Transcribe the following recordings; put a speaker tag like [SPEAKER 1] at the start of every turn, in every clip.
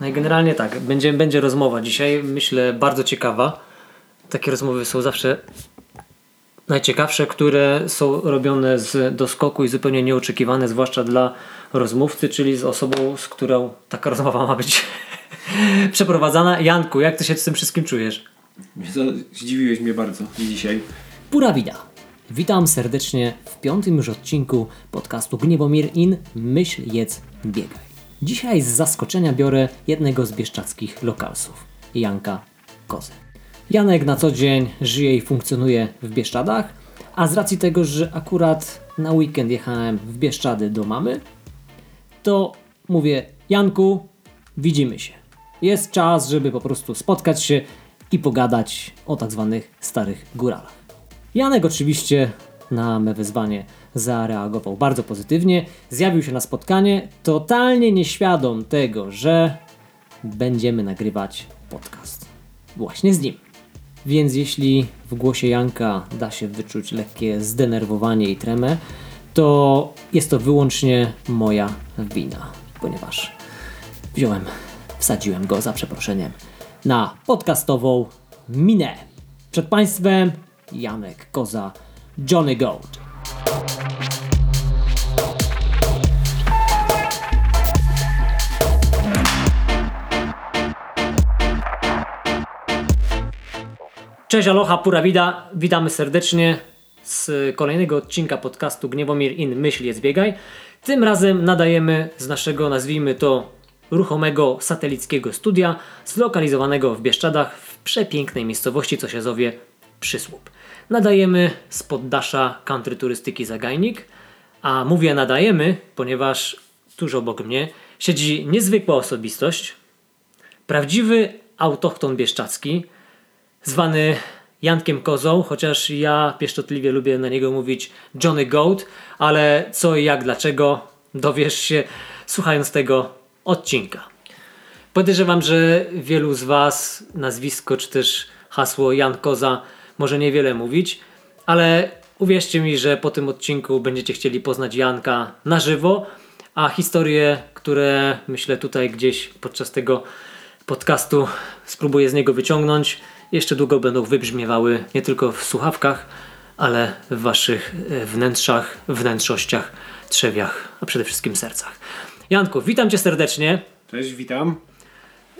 [SPEAKER 1] No i generalnie tak, będzie, będzie rozmowa dzisiaj, myślę, bardzo ciekawa. Takie rozmowy są zawsze najciekawsze, które są robione z doskoku i zupełnie nieoczekiwane, zwłaszcza dla rozmówcy, czyli z osobą, z którą taka rozmowa ma być przeprowadzana. Janku, jak ty się z tym wszystkim czujesz?
[SPEAKER 2] Zdziwiłeś mnie bardzo dzisiaj.
[SPEAKER 1] Pura vida. Witam serdecznie w piątym już odcinku podcastu Gniewomir In Myśl, Jedz, Biegaj. Dzisiaj z zaskoczenia biorę jednego z bieszczadzkich lokalsów, Janka Kozę. Janek na co dzień żyje i funkcjonuje w Bieszczadach, a z racji tego, że akurat na weekend jechałem w Bieszczady do mamy, to mówię Janku, widzimy się. Jest czas, żeby po prostu spotkać się i pogadać o tak zwanych starych góralach. Janek oczywiście na me wezwanie zareagował bardzo pozytywnie. Zjawił się na spotkanie, totalnie nieświadom tego, że będziemy nagrywać podcast właśnie z nim. Więc jeśli w głosie Janka da się wyczuć lekkie zdenerwowanie i tremę, to jest to wyłącznie moja wina, ponieważ wziąłem, wsadziłem go za przeproszeniem na podcastową minę. Przed Państwem Janek Koza, Johnny Gold. Cześć, aloha, pura vida. Witamy serdecznie z kolejnego odcinka podcastu Gniewomir In Myśl jest biegaj. Tym razem nadajemy z naszego, nazwijmy to, ruchomego satelickiego studia zlokalizowanego w Bieszczadach w przepięknej miejscowości, co się zowie Przysłup. Nadajemy z poddasza country turystyki Zagajnik, a mówię nadajemy, ponieważ tuż obok mnie siedzi niezwykła osobistość, prawdziwy autochton bieszczacki, zwany Jankiem Kozą, chociaż ja pieszczotliwie lubię na niego mówić Johnny Goat, ale co i jak, dlaczego dowiesz się słuchając tego odcinka. Podejrzewam, że wielu z Was nazwisko czy też hasło Jan Koza może niewiele mówić, ale uwierzcie mi, że po tym odcinku będziecie chcieli poznać Janka na żywo, a historie, które myślę tutaj gdzieś podczas tego podcastu spróbuję z niego wyciągnąć, jeszcze długo będą wybrzmiewały nie tylko w słuchawkach, ale w waszych e, wnętrzach, wnętrzościach, trzewiach, a przede wszystkim sercach. Janku, witam cię serdecznie.
[SPEAKER 2] Cześć, witam.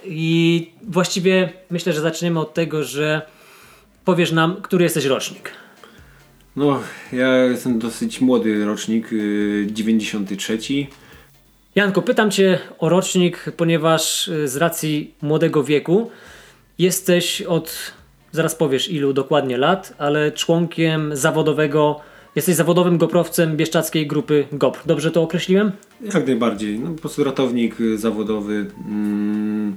[SPEAKER 1] I właściwie myślę, że zaczniemy od tego, że powiesz nam, który jesteś rocznik.
[SPEAKER 2] No, ja jestem dosyć młody rocznik, 93.
[SPEAKER 1] Janku, pytam cię o rocznik, ponieważ y, z racji młodego wieku jesteś od, zaraz powiesz ilu dokładnie lat, ale członkiem zawodowego, jesteś zawodowym goprowcem bieszczackiej grupy GOPR. Dobrze to określiłem?
[SPEAKER 2] Jak najbardziej. No, po prostu ratownik y, zawodowy. Mm.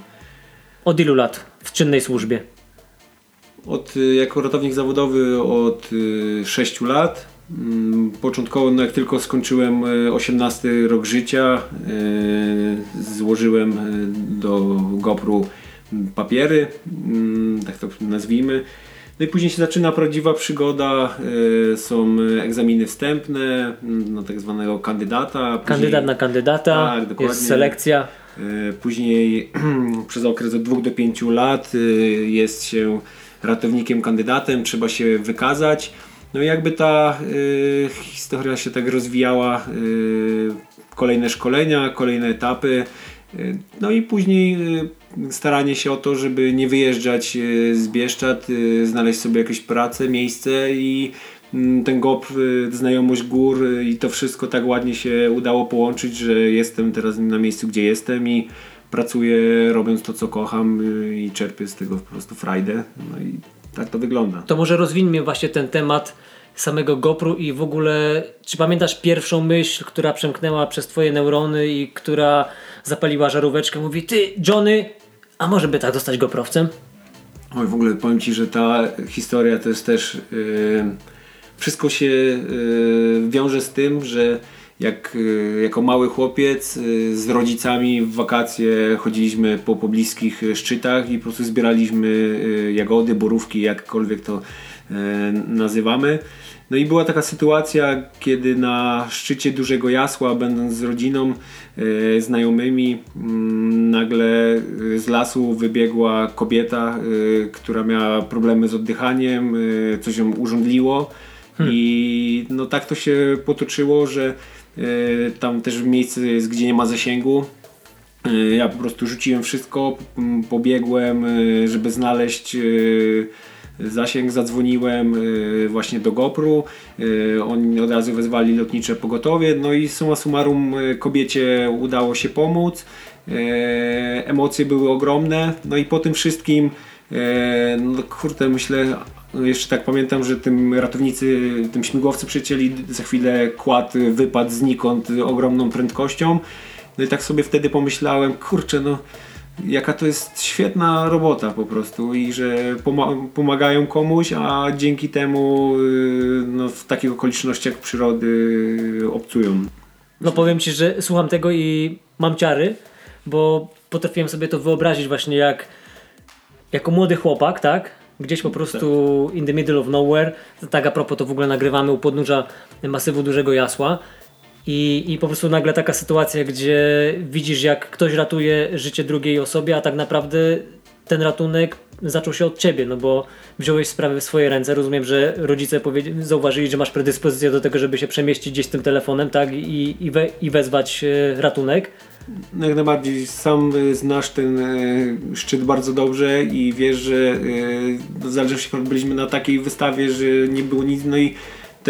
[SPEAKER 1] Od ilu lat w czynnej służbie?
[SPEAKER 2] Od, y, jako ratownik zawodowy od 6 lat. Mm, początkowo, no jak tylko skończyłem 18 rok życia, złożyłem do GoPru papiery, mm, tak to nazwijmy. No i później się zaczyna prawdziwa przygoda, y, są egzaminy wstępne mm, na tak zwanego kandydata.
[SPEAKER 1] Później, Kandydat na kandydata, tak, jest selekcja.
[SPEAKER 2] Y, później przez okres od 2 do 5 lat y, jest się ratownikiem kandydatem, trzeba się wykazać. No i jakby ta y, historia się tak rozwijała, y, kolejne szkolenia, kolejne etapy. Y, no i później staranie się o to, żeby nie wyjeżdżać e, z Bieszczad, e, znaleźć sobie jakąś pracę, miejsce i mm, ten GOP, znajomość gór i to wszystko tak ładnie się udało połączyć, że jestem teraz na miejscu, gdzie jestem i pracuję robiąc to, co kocham i czerpię z tego po prostu frajdę. No i tak to wygląda.
[SPEAKER 1] To może rozwiniemy właśnie ten temat samego GoPru i w ogóle, czy pamiętasz pierwszą myśl, która przemknęła przez twoje neurony i która zapaliła żaróweczkę, mówi ty Johnny, a może by tak zostać GoProwcem?
[SPEAKER 2] Oj, w ogóle powiem Ci, że ta historia to jest też yy, wszystko się yy, wiąże z tym, że jak yy, jako mały chłopiec y, z rodzicami w wakacje chodziliśmy po pobliskich szczytach i po prostu zbieraliśmy y, jagody, borówki, jakkolwiek to nazywamy. No i była taka sytuacja, kiedy na szczycie dużego jasła, będąc z rodziną, e, znajomymi, mm, nagle z lasu wybiegła kobieta, e, która miała problemy z oddychaniem, e, coś ją urządliło. Hmm. I no tak to się potoczyło, że tam też miejsce jest, gdzie nie ma zasięgu. Ja po prostu rzuciłem wszystko, pobiegłem, żeby znaleźć zasięg, zadzwoniłem właśnie do GoPru, oni od razu wezwali lotnicze pogotowie, no i summa summarum kobiecie udało się pomóc, emocje były ogromne, no i po tym wszystkim no kurde myślę, jeszcze tak pamiętam, że tym ratownicy, tym śmigłowcy przecięli za chwilę kład wypadł znikąd ogromną prędkością. No i tak sobie wtedy pomyślałem, kurczę, no jaka to jest świetna robota po prostu i że pomagają komuś, a dzięki temu y, no, w takich okolicznościach przyrody obcują.
[SPEAKER 1] No powiem Ci, że słucham tego i mam ciary, bo potrafiłem sobie to wyobrazić właśnie jak jako młody chłopak, tak? Gdzieś po prostu tak. in the middle of nowhere. Tak a propos to w ogóle nagrywamy u podnóża masywu dużego jasła i, I po prostu nagle taka sytuacja, gdzie widzisz, jak ktoś ratuje życie drugiej osobie, a tak naprawdę ten ratunek zaczął się od ciebie, no bo wziąłeś sprawę w swoje ręce. Rozumiem, że rodzice zauważyli, że masz predyspozycję do tego, żeby się przemieścić gdzieś tym telefonem, tak, i, i, we, i wezwać e, ratunek.
[SPEAKER 2] No jak najbardziej sam e, znasz ten e, szczyt bardzo dobrze i wiesz, że w zależności byliśmy na takiej wystawie, że nie było nic, no i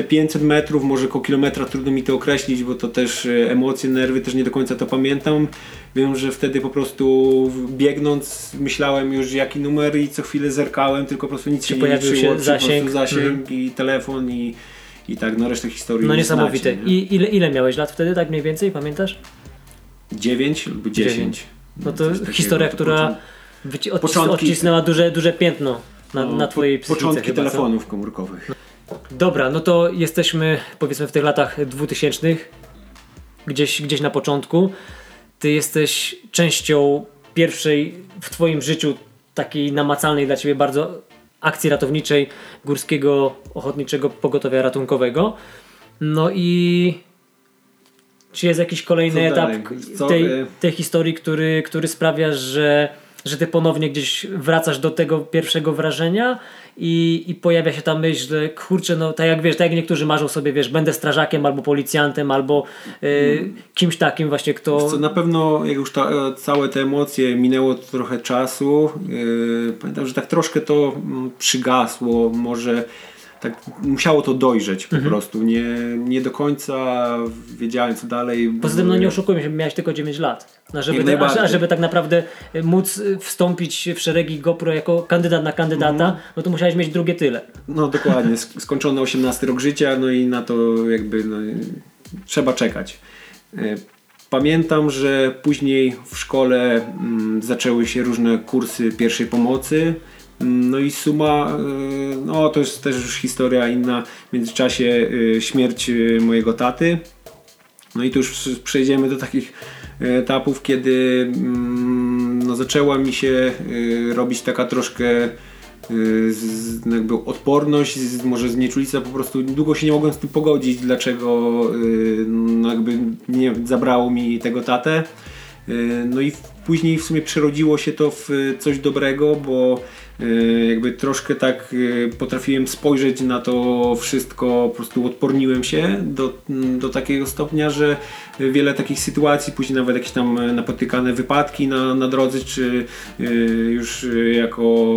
[SPEAKER 2] te 500 metrów, może około kilometra, trudno mi to określić, bo to też e, emocje, nerwy, też nie do końca to pamiętam. Wiem, że wtedy po prostu biegnąc myślałem już jaki numer i co chwilę zerkałem, tylko po prostu nic się, liczyło. Się zasięg, zasięg mm. i telefon i, i tak, no resztę historii
[SPEAKER 1] No niesamowite. Znacie, nie? I ile, ile miałeś lat wtedy, tak mniej więcej, pamiętasz?
[SPEAKER 2] 9 lub 10.
[SPEAKER 1] No to historia, która początki... odcisnęła duże, duże piętno na, no, na twojej
[SPEAKER 2] psychice Początki chyba, telefonów co? komórkowych.
[SPEAKER 1] Dobra, no to jesteśmy powiedzmy w tych latach 2000, gdzieś, gdzieś na początku. Ty jesteś częścią pierwszej w Twoim życiu takiej namacalnej dla Ciebie bardzo akcji ratowniczej Górskiego Ochotniczego Pogotowia Ratunkowego. No i czy jest jakiś kolejny etap tej, tej historii, który, który sprawia, że że ty ponownie gdzieś wracasz do tego pierwszego wrażenia i, i pojawia się ta myśl, że kurczę, no tak jak wiesz, tak jak niektórzy marzą sobie, wiesz, będę strażakiem albo policjantem, albo y, kimś takim właśnie, kto...
[SPEAKER 2] Na pewno jak już ta, e, całe te emocje minęło trochę czasu, yy, pamiętam, że tak troszkę to mm, przygasło, może tak musiało to dojrzeć po mhm. prostu. Nie, nie do końca wiedziałem co dalej.
[SPEAKER 1] Poza tym no nie oszukujmy się, miałeś tylko 9 lat. A żeby, a, a żeby tak naprawdę móc e, wstąpić w szeregi GoPro jako kandydat na kandydata, mhm. no to musiałeś mieć drugie tyle.
[SPEAKER 2] No dokładnie, skończony 18 rok życia, no i na to jakby no, trzeba czekać. E, pamiętam, że później w szkole mm, zaczęły się różne kursy pierwszej pomocy. No i suma, y, no to jest też już historia inna, w międzyczasie y, śmierć y, mojego taty. No i tu już przejdziemy do takich etapów, kiedy mm, no, zaczęła mi się robić taka troszkę jakby odporność, może znieczulica, po prostu długo się nie mogłem z tym pogodzić, dlaczego no jakby nie zabrało mi tego tatę. No i później w sumie przerodziło się to w coś dobrego, bo jakby troszkę tak y, potrafiłem spojrzeć na to wszystko, po prostu odporniłem się do, do takiego stopnia, że wiele takich sytuacji, później nawet jakieś tam napotykane wypadki na, na drodze, czy y, już jako...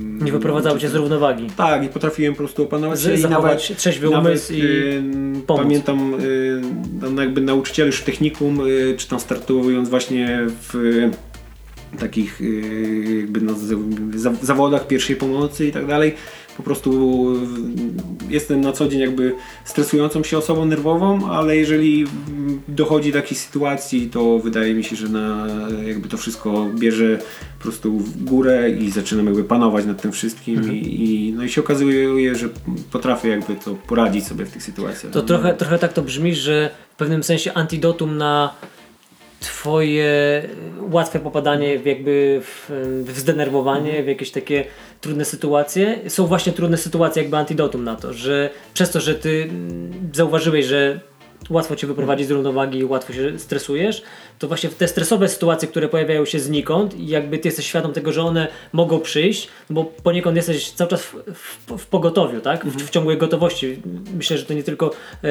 [SPEAKER 1] Nie wyprowadzały cię z równowagi.
[SPEAKER 2] Tak, i potrafiłem po prostu opanować się
[SPEAKER 1] i nawet, trzeźwy umysł i
[SPEAKER 2] pomóc. Pamiętam jakby nauczyciel już technikum, czy tam startując właśnie w takich y, jakby no, zawodach pierwszej pomocy i tak dalej. Po prostu jestem na co dzień jakby stresującą się osobą nerwową, ale jeżeli dochodzi do takiej sytuacji, to wydaje mi się, że na, jakby to wszystko bierze po prostu w górę i zaczynam jakby panować nad tym wszystkim mhm. i, i, no i się okazuje, że potrafię jakby to poradzić sobie w tych sytuacjach.
[SPEAKER 1] To trochę, trochę tak to brzmi, że w pewnym sensie antidotum na twoje łatwe popadanie w jakby w, w zdenerwowanie, w jakieś takie trudne sytuacje, są właśnie trudne sytuacje jakby antidotum na to, że przez to, że ty mm, zauważyłeś, że łatwo cię wyprowadzić z równowagi, łatwo się stresujesz, to właśnie te stresowe sytuacje, które pojawiają się znikąd i jakby ty jesteś świadom tego, że one mogą przyjść, bo poniekąd jesteś cały czas w, w, w pogotowiu, tak? W, w, ciągłej gotowości. Myślę, że to nie tylko e,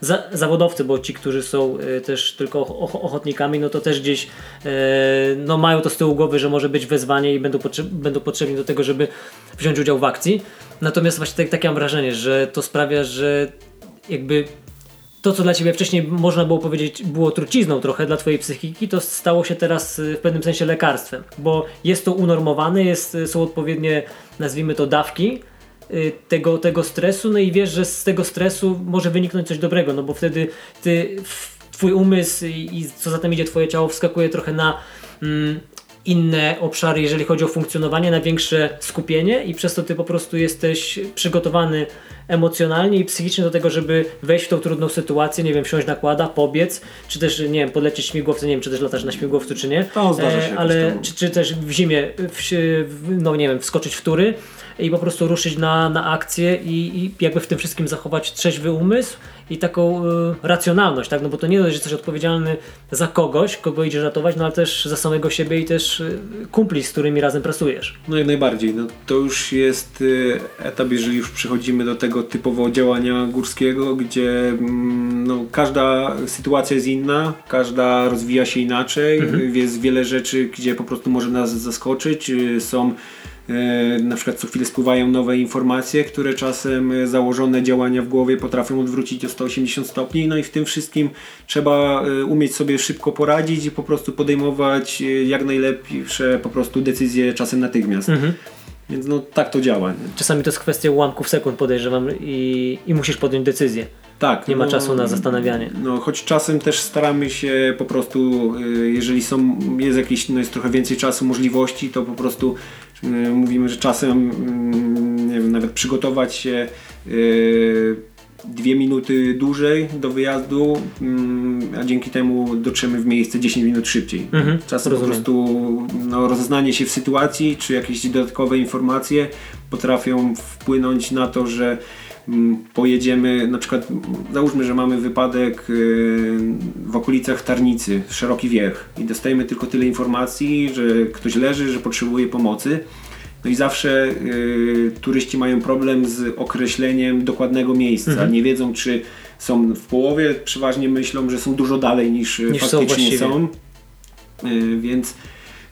[SPEAKER 1] za, zawodowcy, bo ci, którzy są e, też tylko ochotnikami, no to też gdzieś e, no mają to z tyłu głowy, że może być wezwanie i będą, potrze będą potrzebni do tego, żeby wziąć udział w akcji. Natomiast właśnie tak, takie mam wrażenie, że to sprawia, że jakby to, co dla ciebie wcześniej można było powiedzieć było trucizną trochę dla twojej psychiki, to stało się teraz y, w pewnym sensie lekarstwem, bo jest to unormowane, jest, y, są odpowiednie, nazwijmy to, dawki y, tego, tego stresu, no i wiesz, że z tego stresu może wyniknąć coś dobrego, no bo wtedy ty, twój umysł i, i co za tym idzie twoje ciało wskakuje trochę na mm, inne obszary, jeżeli chodzi o funkcjonowanie, na większe skupienie i przez to ty po prostu jesteś przygotowany emocjonalnie i psychicznie do tego, żeby wejść w tą trudną sytuację, nie wiem, wsiąść na kłada, pobiec, czy też, nie wiem, podlecieć śmigłowcem, nie wiem, czy też latasz na śmigłowcu, czy nie.
[SPEAKER 2] To zdarza się.
[SPEAKER 1] E, ale, czy, czy też w zimie, w, no nie wiem, wskoczyć w tury i po prostu ruszyć na, na akcję i, i jakby w tym wszystkim zachować trzeźwy umysł i taką y, racjonalność, tak? No bo to nie dość, że jesteś odpowiedzialny za kogoś, kogo idziesz ratować, no ale też za samego siebie i też y, kumpli, z którymi razem pracujesz.
[SPEAKER 2] No jak najbardziej. No, to już jest y, etap, jeżeli już przechodzimy do tego typowo działania górskiego, gdzie mm, no, każda sytuacja jest inna, każda rozwija się inaczej, mhm. jest wiele rzeczy, gdzie po prostu może nas zaskoczyć, są E, na przykład co chwilę spływają nowe informacje, które czasem e, założone działania w głowie potrafią odwrócić o 180 stopni, no i w tym wszystkim trzeba e, umieć sobie szybko poradzić i po prostu podejmować jak najlepsze po prostu decyzje czasem natychmiast. Mhm. Więc no tak to działa. Nie?
[SPEAKER 1] Czasami to jest kwestia ułamków sekund podejrzewam i, i musisz podjąć decyzję.
[SPEAKER 2] Tak.
[SPEAKER 1] Nie no, ma czasu na zastanawianie.
[SPEAKER 2] No, choć czasem też staramy się po prostu, jeżeli są, jest jakieś, no jest trochę więcej czasu, możliwości, to po prostu mówimy, że czasem mm, nie wiem, nawet przygotować się y, dwie minuty dłużej do wyjazdu, mm, a dzięki temu dotrzemy w miejsce 10 minut szybciej. Mhm, Czasem rozumiem. po prostu no, rozeznanie się w sytuacji, czy jakieś dodatkowe informacje potrafią wpłynąć na to, że pojedziemy, na przykład załóżmy, że mamy wypadek y, w okolicach Tarnicy, szeroki wierch i dostajemy tylko tyle informacji, że ktoś leży, że potrzebuje pomocy no i zawsze y, turyści mają problem z określeniem dokładnego miejsca. Mhm. Nie wiedzą, czy są w połowie, przeważnie myślą, że są dużo dalej niż, niż faktycznie są. są. Y, więc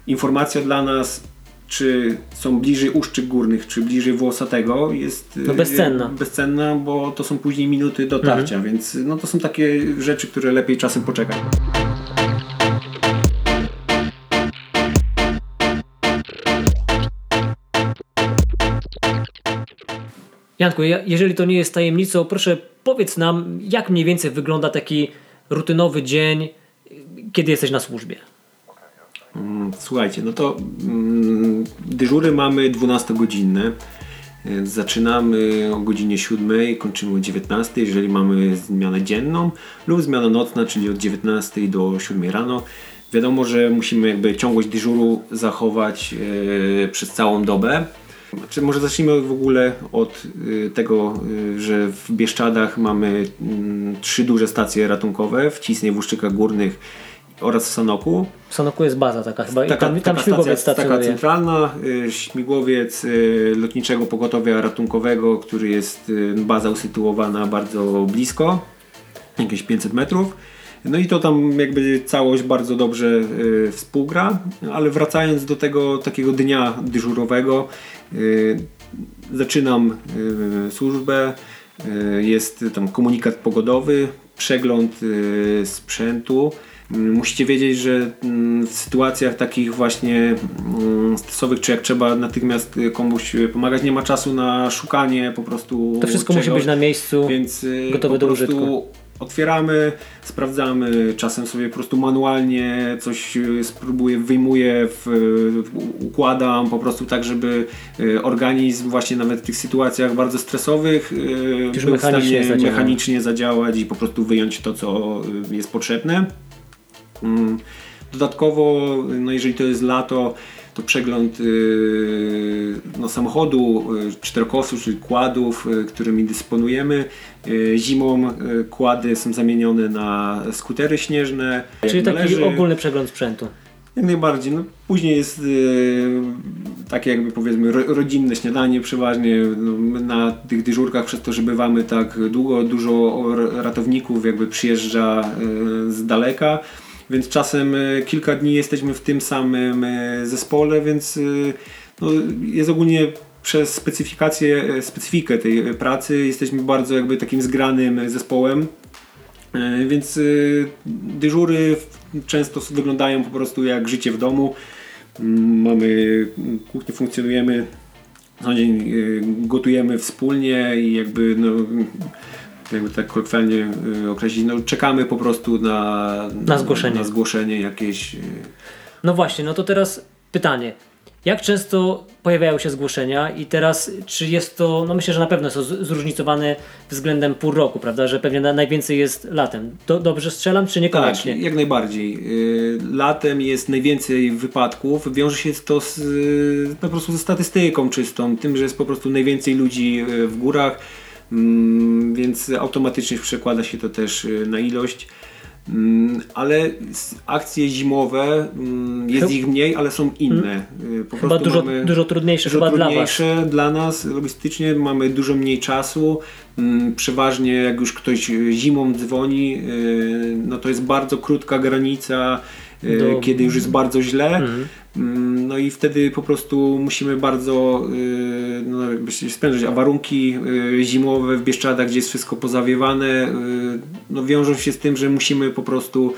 [SPEAKER 2] informacja dla nas, czy są bliżej Uszczyk Górnych, czy bliżej Włosatego jest
[SPEAKER 1] no bezcenna.
[SPEAKER 2] bezcenna, bo to są później minuty dotarcia, mhm. więc no, to są takie rzeczy, które lepiej czasem poczekać.
[SPEAKER 1] Janku, jeżeli to nie jest tajemnicą, proszę powiedz nam, jak mniej więcej wygląda taki rutynowy dzień, kiedy jesteś na służbie.
[SPEAKER 2] Mm, słuchajcie, no to mm, dyżury mamy 12-godzinne. Zaczynamy o godzinie 7, kończymy o 19, jeżeli mamy zmianę dzienną lub zmianę nocna, czyli od 19 do 7 rano. Wiadomo, że musimy jakby ciągłość dyżuru zachować yy, przez całą dobę. Znaczy, może zacznijmy w ogóle od y, tego, że w Bieszczadach mamy mm, trzy duże stacje ratunkowe w Cisnie, w Łuszczykach Górnych oraz w Sanoku.
[SPEAKER 1] W Sanoku jest baza taka chyba
[SPEAKER 2] taka, tam, tam śmigłowiec stacja, Taka centralna, y, śmigłowiec lotniczego pogotowia ratunkowego, który jest baza usytuowana bardzo blisko, jakieś 500 metrów. No i to tam jakby całość bardzo dobrze y, współgra, ale wracając do tego takiego dnia dyżurowego, y, zaczynam y, służbę, y, jest tam komunikat pogodowy, przegląd y, sprzętu. Mm, musicie wiedzieć, że mm, w sytuacjach takich właśnie mm, stresowych, czy jak trzeba natychmiast komuś pomagać, nie ma czasu na szukanie po prostu.
[SPEAKER 1] To wszystko czegoś, musi być na miejscu, więc gotowe do użytku
[SPEAKER 2] otwieramy, sprawdzamy, czasem sobie po prostu manualnie coś spróbuję, wyjmuję, w, układam po prostu tak, żeby organizm właśnie nawet w tych sytuacjach bardzo stresowych
[SPEAKER 1] e, był w stanie
[SPEAKER 2] mechanicznie zadziałać i po prostu wyjąć to, co jest potrzebne. Mm, dodatkowo, no jeżeli to jest lato, to przegląd yy, no, samochodu, yy, czterokosów, czyli kładów, yy, którymi dysponujemy. Zimą kłady są zamienione na skutery śnieżne.
[SPEAKER 1] Czyli taki
[SPEAKER 2] należy.
[SPEAKER 1] ogólny przegląd sprzętu.
[SPEAKER 2] Jak najbardziej. No, później jest yy, takie jakby powiedzmy ro, rodzinne śniadanie przeważnie. No, na tych dyżurkach przez to, że bywamy tak długo, dużo ratowników jakby przyjeżdża yy, z daleka. Więc czasem yy, kilka dni jesteśmy w tym samym yy, zespole, więc yy, no, jest ogólnie przez specyfikację, specyfikę tej pracy jesteśmy bardzo jakby takim zgranym zespołem. E, Więc dyżury często wyglądają po prostu jak życie w domu. Mm, Mamy kuchnię, funkcjonujemy, na dzień gotujemy wspólnie i jakby no, jakby tak kolokwialnie y, określić, no, czekamy po prostu na,
[SPEAKER 1] Na zgłoszenie.
[SPEAKER 2] na zgłoszenie jakieś. y,
[SPEAKER 1] No właśnie, no to teraz pytanie. Jak często pojawiają się zgłoszenia i teraz czy jest to, no myślę, że na pewno są zróżnicowane względem pół roku, prawda, że pewnie na, najwięcej jest latem. Do, dobrze strzelam, czy niekoniecznie?
[SPEAKER 2] Tak, jak najbardziej. Y, Latem jest najwięcej wypadków. Wiąże się to z, po prostu ze statystyką czystą, tym, że jest po prostu najwięcej ludzi w górach, więc automatycznie przekłada się to też y, na ilość. Mm, Ale akcje zimowe, mm, jest ich mniej, ale są inne. Y, Po
[SPEAKER 1] Chyba dużo,
[SPEAKER 2] mamy
[SPEAKER 1] dużo trudniejsze
[SPEAKER 2] dużo
[SPEAKER 1] chyba dla Was.
[SPEAKER 2] trudniejsze dla nas logistycznie, mamy dużo mniej czasu. Mm, Przeważnie jak już ktoś y, zimą dzwoni, no to jest bardzo krótka granica,
[SPEAKER 1] Do-
[SPEAKER 2] kiedy już jest bardzo źle.
[SPEAKER 1] Mhm.
[SPEAKER 2] Mm, No i wtedy po prostu musimy bardzo y, no jakby się sprężyć, a warunki y, zimowe w Bieszczadach, gdzie jest wszystko pozawiewane, y, no wiążą się z tym, że musimy po prostu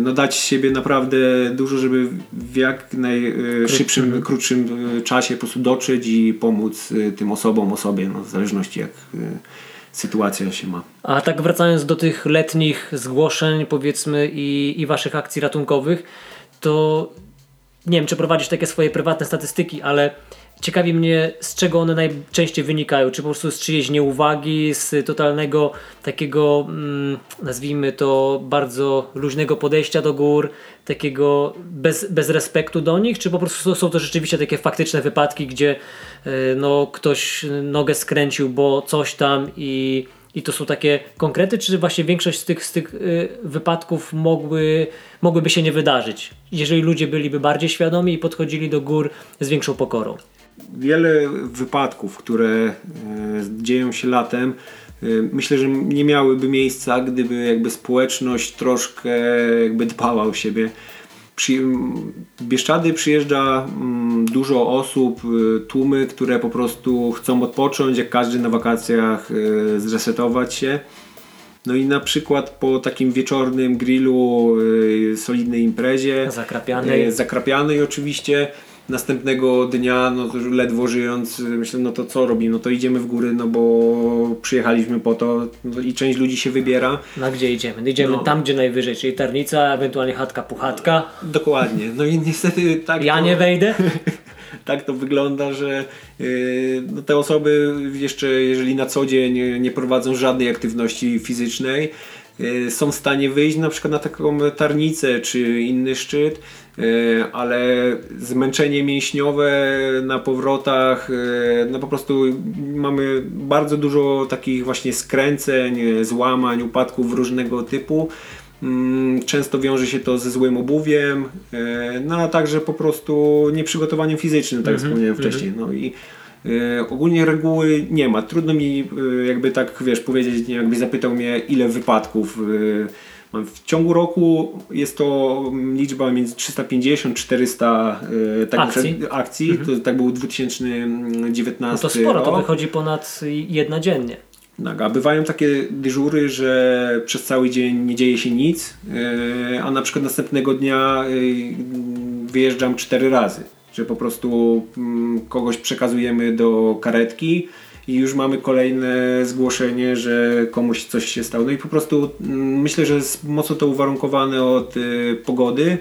[SPEAKER 2] no dać siebie naprawdę dużo, żeby w jak najszybszym, krótszym y, czasie po prostu dotrzeć i pomóc tym osobom, osobie, no w zależności jak sytuacja się ma.
[SPEAKER 1] A tak wracając do tych letnich zgłoszeń, powiedzmy, i, i waszych akcji ratunkowych, to nie wiem, czy prowadzisz takie swoje prywatne statystyki, ale ciekawi mnie, z czego one najczęściej wynikają. Czy po prostu z czyjejś nieuwagi, z totalnego takiego, mm, nazwijmy to, bardzo luźnego podejścia do gór, takiego bez, bez respektu do nich, czy po prostu są- to rzeczywiście takie faktyczne wypadki, gdzie e, no, ktoś nogę skręcił, bo coś tam i i to są takie konkrety, czy właśnie większość z tych, z tych y, wypadków mogły, mogłyby się nie wydarzyć, jeżeli ludzie byliby bardziej świadomi i podchodzili do gór z większą pokorą?
[SPEAKER 2] wiele wypadków, które e, dzieją się latem, e, myślę, że nie miałyby miejsca, gdyby jakby społeczność troszkę jakby dbała o siebie. Przy, Bieszczady przyjeżdża mm, dużo osób, e, tłumy, które po prostu chcą odpocząć, jak każdy na wakacjach e, zresetować się. No i na przykład po takim wieczornym grillu, e, solidnej imprezie,
[SPEAKER 1] Zakrapianej.
[SPEAKER 2] zakrapianej oczywiście, następnego dnia, no to ledwo żyjąc, myślę, no to co robimy? No to idziemy w góry, no bo przyjechaliśmy po to no i część ludzi się wybiera.
[SPEAKER 1] Na gdzie idziemy? Idziemy
[SPEAKER 2] No.
[SPEAKER 1] tam, gdzie najwyżej, czyli Tarnica, ewentualnie chatka puchatka.
[SPEAKER 2] Dokładnie. No i niestety tak
[SPEAKER 1] Ja
[SPEAKER 2] to,
[SPEAKER 1] nie wejdę.
[SPEAKER 2] tak to wygląda, że yy, no te osoby jeszcze jeżeli na co dzień nie- prowadzą żadnej aktywności fizycznej, yy, są w stanie wyjść na przykład na taką tarnicę czy inny szczyt, ale zmęczenie mięśniowe na powrotach, yy, no po prostu mamy bardzo dużo takich właśnie skręceń, złamań, upadków różnego typu. Mm, Często wiąże się to ze złym obuwiem, e, no a także po prostu nieprzygotowaniem fizycznym, tak jak wspomniałem wcześniej. No i e, ogólnie reguły nie ma. Trudno mi e, jakby tak wiesz powiedzieć, jakbyś zapytał mnie ile wypadków e. W ciągu roku jest to mm, liczba między 350-400 e, tak
[SPEAKER 1] Akcji.
[SPEAKER 2] przed- akcji. To tak był 2019
[SPEAKER 1] No to sporo, to
[SPEAKER 2] rok.
[SPEAKER 1] wychodzi ponad jedna dziennie.
[SPEAKER 2] Tak, a bywają takie dyżury, że przez cały dzień nie dzieje się nic, yy, a na przykład następnego dnia yy, wyjeżdżam cztery razy. Że po prostu mm, kogoś przekazujemy do karetki i już mamy kolejne zgłoszenie, że komuś coś się stało. No i po prostu mm, myślę, że jest mocno to uwarunkowane od y, pogody.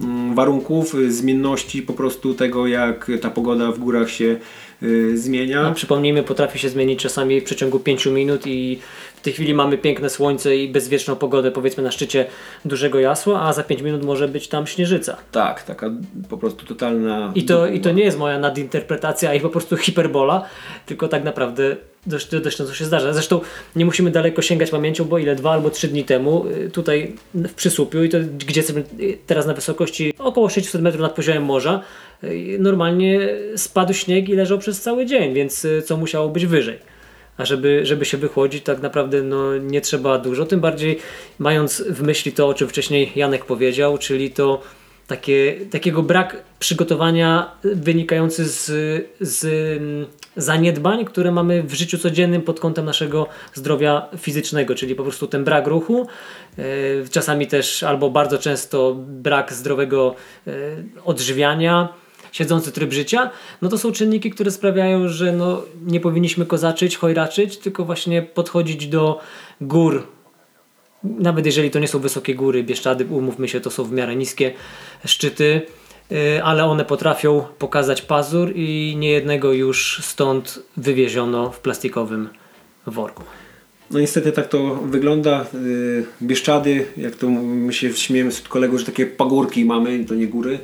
[SPEAKER 2] mm, warunków, y, zmienności po prostu tego, jak ta pogoda w górach się y, zmienia.
[SPEAKER 1] A przypomnijmy, potrafi się zmienić czasami w przeciągu 5 minut i tej chwili mamy piękne słońce i bezwieczną pogodę powiedzmy na szczycie dużego jasła, a za 5 minut może być tam śnieżyca.
[SPEAKER 2] Tak, taka po prostu totalna...
[SPEAKER 1] I to, I to nie jest moja nadinterpretacja i po prostu hiperbola, tylko tak naprawdę dość, dość często się zdarza. Zresztą nie musimy daleko sięgać pamięcią, bo ile dwa albo trzy dni temu y, tutaj w Przysłupiu i to gdzie y, teraz na wysokości około 600 metrów nad poziomem morza y, normalnie spadł śnieg i leżał przez cały dzień, więc co musiało być wyżej. A żeby, żeby się wychłodzić, tak naprawdę no, nie trzeba dużo. Tym bardziej mając w myśli to, o czym wcześniej Janek powiedział, czyli to takie, takiego brak przygotowania wynikający z, z mm, zaniedbań, które mamy w życiu codziennym pod kątem naszego zdrowia fizycznego, czyli po prostu ten brak ruchu, e, czasami też albo bardzo często brak zdrowego e, odżywiania, siedzący tryb życia, no to są czynniki, które sprawiają, że no, nie powinniśmy kozaczyć, chojraczyć, tylko właśnie podchodzić do gór nawet jeżeli to nie są wysokie góry, Bieszczady, umówmy się, to są w miarę niskie szczyty, y, ale one potrafią pokazać pazur i niejednego już stąd wywieziono w plastikowym worku.
[SPEAKER 2] No niestety tak to wygląda. Y, Bieszczady, jak to my się śmiejemy z kolegów, że takie pagórki mamy, to nie góry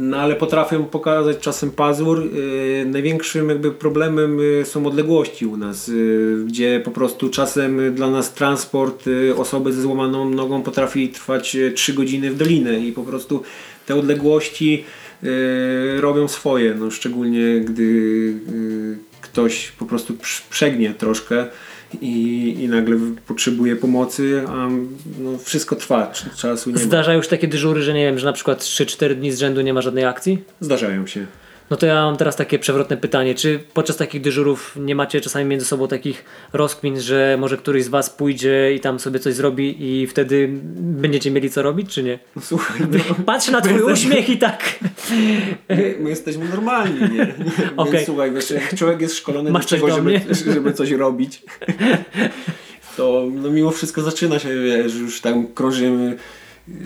[SPEAKER 2] no ale potrafią pokazać czasem pazur. Yy, największym jakby problemem yy, są odległości u nas, yy, gdzie po prostu czasem dla nas transport y, osoby ze złamaną nogą potrafi trwać 3 y, godziny w dolinę i po prostu te odległości y, robią swoje, no, szczególnie gdy ktoś po prostu przegnie troszkę i, i nagle potrzebuje pomocy, a no, wszystko trwa, czasu nie
[SPEAKER 1] Zdarzają już takie dyżury, że nie wiem, że na przykład 3-4 dni z rzędu nie ma żadnej akcji?
[SPEAKER 2] Zdarzają się.
[SPEAKER 1] No to ja mam teraz takie przewrotne pytanie. Czy podczas takich dyżurów nie macie czasami między sobą takich rozkmin, że może któryś z Was pójdzie i tam sobie coś zrobi i wtedy będziecie mieli co robić, czy nie?
[SPEAKER 2] No, słuchaj, no,
[SPEAKER 1] Patrz na twój uśmiech i tak.
[SPEAKER 2] My, my jesteśmy normalni, nie? Okay. Więc słuchaj, wiesz, jak człowiek jest szkolony
[SPEAKER 1] Masz
[SPEAKER 2] do tego, żeby, żeby coś robić, to no, mimo wszystko zaczyna się, wiesz, już tam krążymy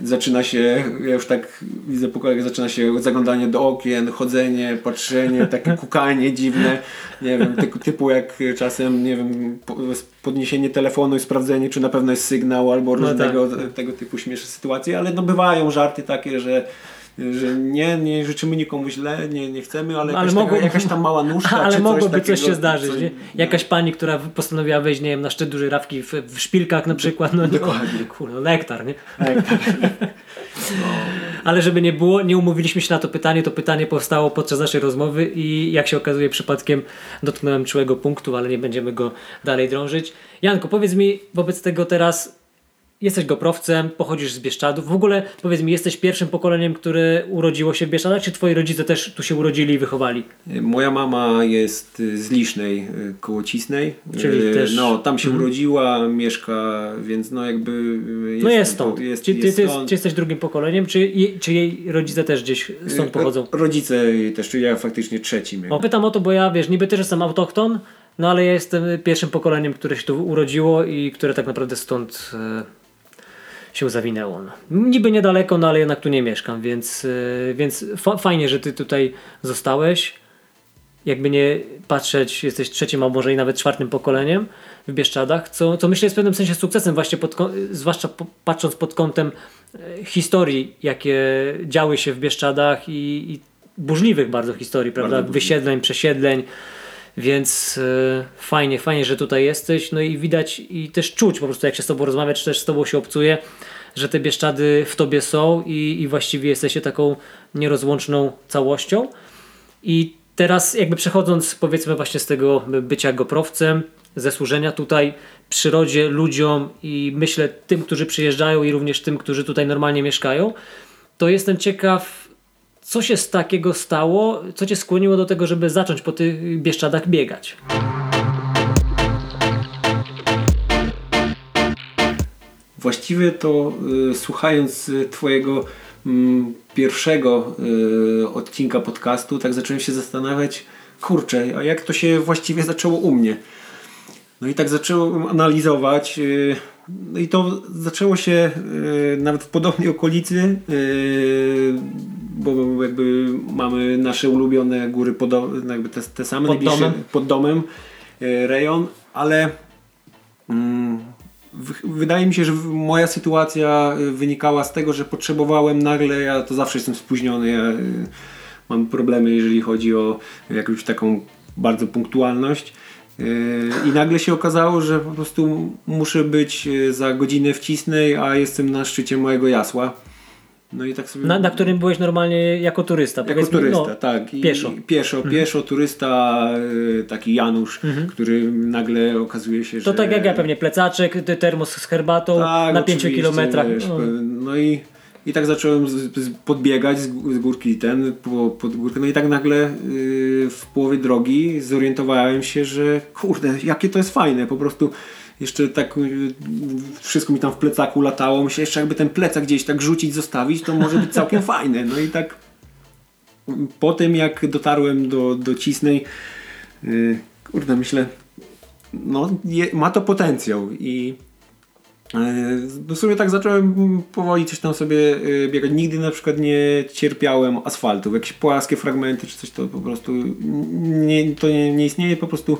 [SPEAKER 2] zaczyna się, ja już tak widzę po jak zaczyna się zaglądanie do okien, chodzenie, patrzenie, takie kukanie dziwne, nie wiem, typu, typu jak czasem, nie wiem, podniesienie telefonu i sprawdzenie, czy na pewno jest sygnał, albo no różnego tak. tego typu śmieszne sytuacje, ale no bywają żarty takie, że że nie, nie życzymy nikomu źle, nie, nie chcemy, ale, ale jakaś, mogło, taka, jakaś tam mała nóżka
[SPEAKER 1] Ale
[SPEAKER 2] czy
[SPEAKER 1] mogłoby
[SPEAKER 2] coś,
[SPEAKER 1] coś się zdarzyć. Coś, nie? Jakaś pani, która postanowiła wejść, nie wiem, na szczyt dużej rawki w, w szpilkach na przykład. No,
[SPEAKER 2] Dokładnie.
[SPEAKER 1] No, kurde, nektar, nie? Nektar. No. Ale żeby nie było, nie umówiliśmy się na to pytanie, to pytanie powstało podczas naszej rozmowy i jak się okazuje przypadkiem dotknąłem czułego punktu, ale nie będziemy go dalej drążyć. Janko, powiedz mi wobec tego teraz jesteś goprowcem, pochodzisz z Bieszczadów. W ogóle powiedz mi, jesteś pierwszym pokoleniem, które urodziło się w Bieszczadach, czy twoi rodzice też tu się urodzili i wychowali?
[SPEAKER 2] Moja mama jest z Lisznej y, koło Cisnej.
[SPEAKER 1] Czyli y, też...
[SPEAKER 2] No, tam się mhm. urodziła, mieszka, więc no jakby
[SPEAKER 1] jest, No jest stąd. Jest, czy, ty, jest stąd. czy jesteś drugim pokoleniem, czy, czy jej rodzice też gdzieś stąd y, pochodzą?
[SPEAKER 2] Rodzice też, czyli ja faktycznie trzecim.
[SPEAKER 1] O, pytam o to, bo ja wiesz, niby też jestem autochton, no ale ja jestem pierwszym pokoleniem, które się tu urodziło i które tak naprawdę stąd się zawinęło. No. Niby niedaleko, no ale jednak tu nie mieszkam, więc, yy, więc fa fajnie, że ty tutaj zostałeś. Jakby nie patrzeć, jesteś trzecim, a może i nawet czwartym pokoleniem w Bieszczadach, co, co myślę jest w pewnym sensie sukcesem, właśnie pod, zwłaszcza po, patrząc pod kątem e, historii, jakie działy się w Bieszczadach i, i burzliwych bardzo historii, prawda? Bardzo Wysiedleń, przesiedleń więc e, fajnie, fajnie, że tutaj jesteś. No i widać i też czuć po prostu, jak się z Tobą rozmawia, czy też z Tobą się obcuje, że te Bieszczady w Tobie są i, i właściwie jesteście taką nierozłączną całością. I teraz jakby przechodząc powiedzmy właśnie z tego bycia goprowcem, ze służenia tutaj przyrodzie, ludziom i myślę tym, którzy przyjeżdżają i również tym, którzy tutaj normalnie mieszkają, to jestem ciekaw co się z takiego stało, co cię skłoniło do tego, żeby zacząć po tych Bieszczadach biegać?
[SPEAKER 2] Właściwie to y, słuchając y, Twojego y, pierwszego y, odcinka podcastu, tak zacząłem się zastanawiać, kurczę, a jak to się właściwie zaczęło u mnie? No i tak zacząłem analizować. Yy, no i to zaczęło się yy, nawet w podobnej okolicy, bo jakby mamy nasze ulubione góry podo- jakby te, te same
[SPEAKER 1] Pod domem.
[SPEAKER 2] pod domem yy, rejon, ale mm, wydaje mi się, że moja sytuacja y, wynikała z tego, że potrzebowałem nagle, ja to zawsze jestem spóźniony, ja y, mam problemy, jeżeli chodzi o jakąś taką bardzo punktualność. I nagle się okazało, że po prostu muszę być za godzinę w Cisnej, a jestem na szczycie mojego jasła. No i tak sobie.
[SPEAKER 1] Na, na którym byłeś normalnie jako turysta.
[SPEAKER 2] Jako turysta,
[SPEAKER 1] no,
[SPEAKER 2] tak. I,
[SPEAKER 1] pieszo. Mhm.
[SPEAKER 2] Pieszo, pieszo turysta, y, taki Janusz, który nagle okazuje się, że.
[SPEAKER 1] To tak jak ja pewnie plecaczek, termos z herbatą na 5
[SPEAKER 2] Tak, oczywiście,
[SPEAKER 1] kilometrach.
[SPEAKER 2] wiesz,
[SPEAKER 1] No.
[SPEAKER 2] No i, i tak zacząłem podbiegać z, gó- z górki ten, po, pod górkę. No i tak nagle yy, w połowie drogi zorientowałem się, że kurde, jakie to jest fajne. Po prostu jeszcze tak yy, wszystko mi tam w plecaku latało. Myślę, jeszcze jakby ten plecak gdzieś tak rzucić, zostawić, to może być całkiem fajne. No i tak po tym jak dotarłem do, do Cisnej, yy, kurde, myślę, no je, ma to potencjał i e, no w sumie tak zacząłem powoli coś tam sobie biegać. Nigdy na przykład nie cierpiałem asfaltu. Jakieś płaskie fragmenty czy coś to po prostu nie, to nie, nie istnieje. Po prostu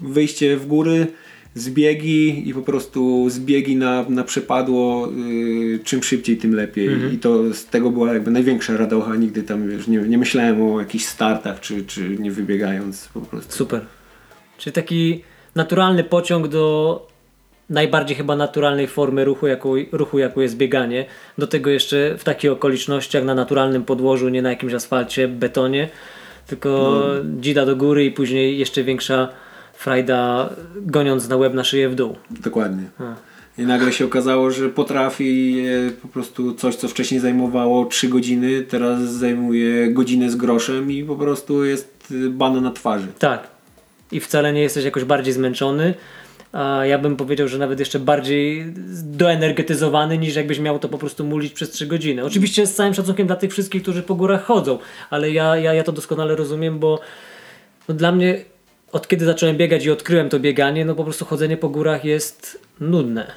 [SPEAKER 2] wyjście w góry, zbiegi i po prostu zbiegi na, na przepadło. y, czym szybciej, tym lepiej. I to z tego była jakby największa radocha. Nigdy tam wiesz, nie, nie myślałem o jakichś startach czy, czy nie wybiegając po prostu.
[SPEAKER 1] Super. Czyli taki naturalny pociąg do najbardziej chyba naturalnej formy ruchu jaką, ruchu, jaką jest bieganie. Do tego jeszcze w takich okolicznościach na naturalnym podłożu, nie na jakimś asfalcie, betonie, tylko
[SPEAKER 2] No.
[SPEAKER 1] dzida do góry i później jeszcze większa frajda goniąc na łeb na szyję w dół.
[SPEAKER 2] Dokładnie. I nagle się okazało, że potrafi e, po prostu coś, co wcześniej zajmowało 3 godziny, teraz zajmuje godzinę z groszem i po prostu jest e, bana na twarzy.
[SPEAKER 1] Tak. I wcale nie jesteś jakoś bardziej zmęczony. A ja bym powiedział, że nawet jeszcze bardziej doenergetyzowany niż jakbyś miał to po prostu mulić przez 3 godziny. Oczywiście z całym szacunkiem dla tych wszystkich, którzy po górach chodzą, ale ja, ja, ja to doskonale rozumiem, bo no dla mnie od kiedy zacząłem biegać i odkryłem to bieganie, no po prostu chodzenie po górach jest nudne.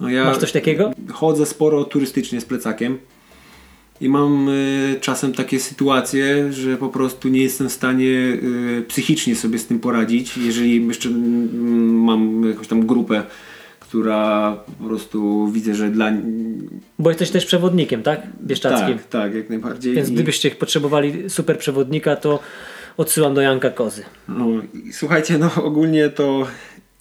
[SPEAKER 2] No ja
[SPEAKER 1] Masz coś takiego?
[SPEAKER 2] Chodzę sporo turystycznie z plecakiem i mam e, czasem takie sytuacje, że po prostu nie jestem w stanie e, psychicznie sobie z tym poradzić. Jeżeli jeszcze mm, mam jakąś tam grupę, która po prostu widzę, że dla
[SPEAKER 1] Bo jesteś też przewodnikiem, tak? Bieszczackim.
[SPEAKER 2] tak, tak, jak najbardziej.
[SPEAKER 1] Więc gdybyście potrzebowali super przewodnika, to odsyłam do Janka Kozy.
[SPEAKER 2] No, i słuchajcie, no ogólnie to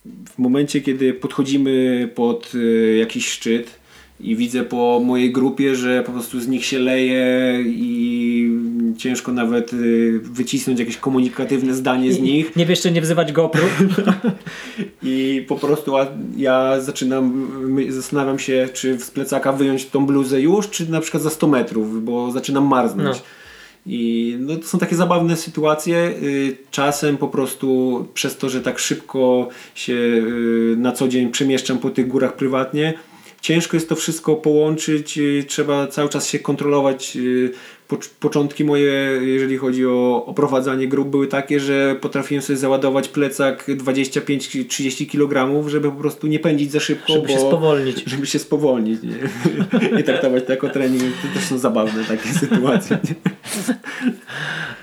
[SPEAKER 2] w momencie, kiedy podchodzimy pod y, jakiś szczyt i widzę po mojej grupie, że po prostu z nich się leje i ciężko nawet y, wycisnąć jakieś komunikatywne zdanie z nich
[SPEAKER 1] Nie wiesz, czy nie wzywać GoPro.
[SPEAKER 2] i po prostu ja zaczynam, zastanawiam się, czy z plecaka wyjąć tą bluzę już, czy na przykład za 100 metrów, bo zaczynam marznąć.
[SPEAKER 1] No.
[SPEAKER 2] I no, to są takie zabawne sytuacje. Y, Czasem po prostu przez to, że tak szybko się y, na co dzień przemieszczam po tych górach prywatnie, ciężko jest to wszystko połączyć. Trzeba cały czas się kontrolować. y, Pocz- Początki moje, jeżeli chodzi o oprowadzanie grup, były takie, że potrafiłem sobie załadować plecak 25-30 kg, żeby po prostu nie pędzić za szybko.
[SPEAKER 1] Żeby się
[SPEAKER 2] bo-
[SPEAKER 1] spowolnić.
[SPEAKER 2] Żeby się spowolnić. Nie, nie traktować to jako trening. To też są zabawne takie sytuacje. Nie?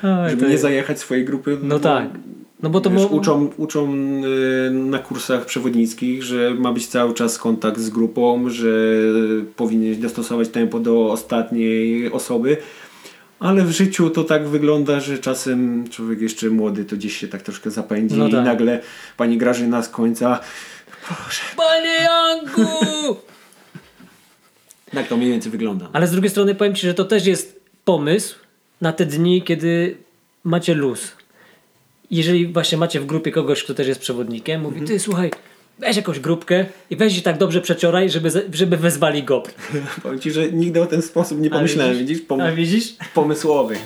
[SPEAKER 1] Oj,
[SPEAKER 2] Żeby nie
[SPEAKER 1] jest-
[SPEAKER 2] zajechać swojej grupy.
[SPEAKER 1] No tak. No bo to
[SPEAKER 2] Wiesz,
[SPEAKER 1] mo-
[SPEAKER 2] uczą, uczą y, na kursach przewodnickich, że ma być cały czas kontakt z grupą, że powinieneś dostosować tempo do ostatniej osoby. Ale w życiu to tak wygląda, że czasem człowiek jeszcze młody to gdzieś się tak troszkę zapędzi
[SPEAKER 1] No
[SPEAKER 2] i
[SPEAKER 1] tak.
[SPEAKER 2] nagle pani Grażyna z końca
[SPEAKER 1] Panie Janku!
[SPEAKER 2] tak to mniej więcej wygląda.
[SPEAKER 1] Ale z drugiej strony powiem Ci, że to też jest pomysł na te dni, kiedy macie luz. Jeżeli właśnie macie w grupie kogoś, kto też jest przewodnikiem, mówi, ty słuchaj, weź jakąś grupkę i weź się tak dobrze przecioraj, żeby, żeby wezwali GoPro.
[SPEAKER 2] Powiem Ci, że nigdy o ten sposób nie
[SPEAKER 1] A
[SPEAKER 2] pomyślałem.
[SPEAKER 1] widzisz?
[SPEAKER 2] Widzisz? Pom-
[SPEAKER 1] A widzisz?
[SPEAKER 2] pomysłowy.